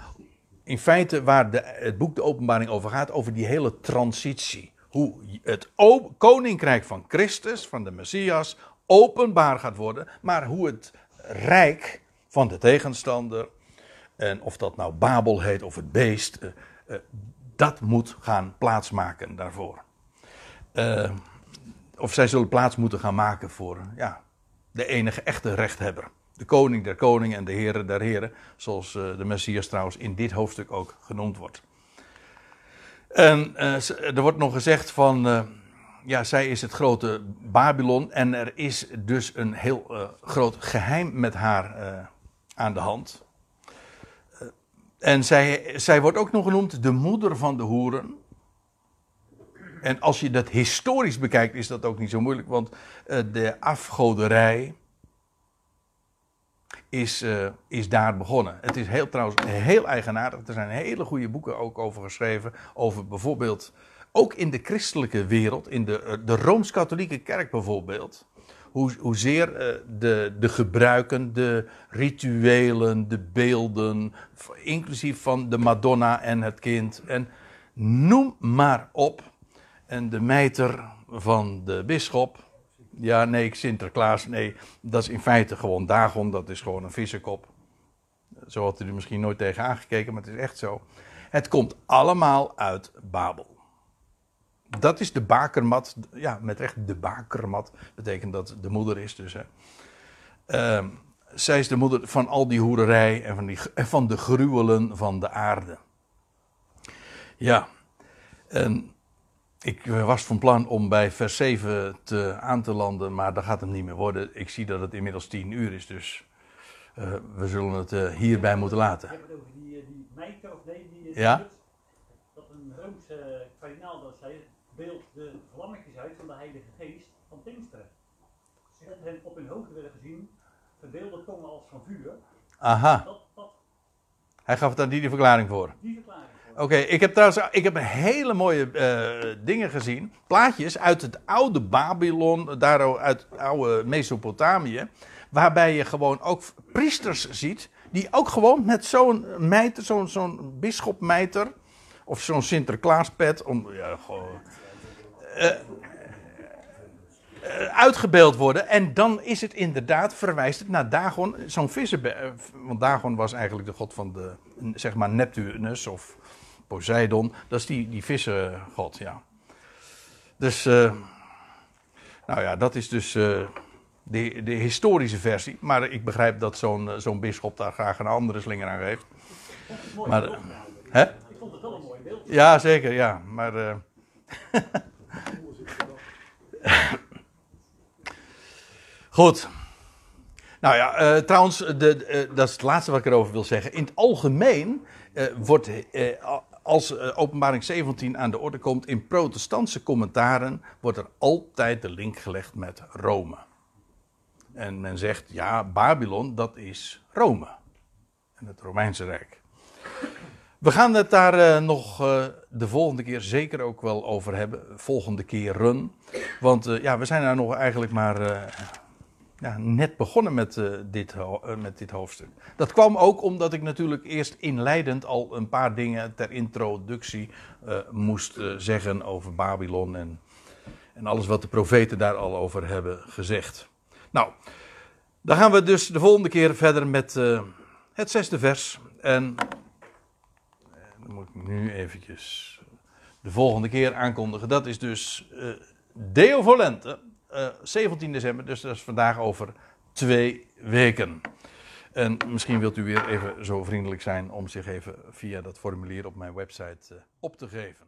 A: in feite waar de, het boek de openbaring over gaat, over die hele transitie. Hoe het koninkrijk van Christus, van de Messias, openbaar gaat worden. Maar hoe het rijk van de tegenstander, en of dat nou Babel heet of het beest, eh, eh, dat moet gaan plaatsmaken daarvoor. Eh, of zij zullen plaats moeten gaan maken voor ja, de enige echte rechthebber. De koning der koningen en de heren der heren. Zoals de Messias trouwens in dit hoofdstuk ook genoemd wordt. En er wordt nog gezegd van... ja, zij is het grote Babylon. En er is dus een heel groot geheim met haar aan de hand. En zij, zij wordt ook nog genoemd de moeder van de hoeren. En als je dat historisch bekijkt, is dat ook niet zo moeilijk. Want eh, de afgoderij is, eh, is daar begonnen. Het is heel, trouwens heel eigenaardig. Er zijn hele goede boeken ook over geschreven. Over bijvoorbeeld ook in de christelijke wereld, in de, eh, de Rooms-Katholieke Kerk bijvoorbeeld, hoe, hoezeer eh, de, de gebruiken, de rituelen, de beelden, inclusief van de Madonna en het kind, en noem maar op. En de mijter van de bisschop, ja nee, Sinterklaas, nee, dat is in feite gewoon Dagon, dat is gewoon een vissenkop. Zo had u er misschien nooit tegen aangekeken, maar het is echt zo. Het komt allemaal uit Babel. Dat is de bakermat. Ja, met recht de bakermat. Betekent dat de moeder is dus. Hè. Ehm, zij is de moeder van al die hoererij en van, die, en van de gruwelen van de aarde. Ja. En ik was van plan om bij vers 7 te, aan te landen, maar dat gaat hem niet meer worden. Ik zie dat het inmiddels 10 uur is, dus eh, we zullen het eh, hierbij moeten laten.
D: Je hebt het over die, eh, die of nee, die,
A: Ja.
D: die- dat een Roomse uh, kardinaal dat zei, beeldt de vlammetjes uit van de Heilige Geest van Pinksteren. Op, hen, op hun hoofd werden gezien verdeelde tongen als van vuur.
A: Aha,
D: Dat, dat,
A: hij gaf daar niet de verklaring voor.
D: die verklaring. voor.
A: Oké, ik heb trouwens ik heb hele mooie eh, dingen gezien. Plaatjes uit het oude Babylon, daar uit het oude Mesopotamië. Waarbij je gewoon ook priesters ziet. Die ook gewoon met zo'n mijter, zo'n zo'n bisschopmijter. Of zo'n Sinterklaaspet. Om, ja, gewoon, eh, uitgebeeld worden. En dan is het inderdaad, verwijst het naar Dagon, zo'n vissenbe... eh, Want Dagon was eigenlijk de god van de, zeg maar, Neptunus of Poseidon. Dat is die, die vissengod, ja. Dus, eh, nou ja, dat is dus de, de historische versie. Maar ik begrijp dat zo'n zo'n bisschop daar graag een andere slinger aan geeft. Maar. Hè?
D: Ik vond het wel een mooi beeld.
A: Ja, zeker, ja. Maar. Goed. Nou ja, eh, trouwens, de, eh, dat is het laatste wat ik erover wil zeggen. In het algemeen eh, wordt, als openbaring 17 aan de orde komt, in protestantse commentaren, wordt er altijd de link gelegd met Rome. En men zegt, ja, Babylon, dat is Rome. En het Romeinse Rijk. We gaan het daar eh, nog eh, de volgende keer zeker ook wel over hebben. Volgende keren. Want eh, ja, we zijn daar nog eigenlijk maar ja, net begonnen met, dit, met dit hoofdstuk. Dat kwam ook omdat ik natuurlijk eerst inleidend al een paar dingen ter introductie moest zeggen over Babylon en, en alles wat de profeten daar al over hebben gezegd. Nou, dan gaan we dus de volgende keer verder met het zesde vers. En moet ik nu eventjes de volgende keer aankondigen. Dat is dus eh Deo Volente, eh 17 december, dus dat is vandaag over twee weken. En misschien wilt u weer even zo vriendelijk zijn om zich even via dat formulier op mijn website eh, op te geven.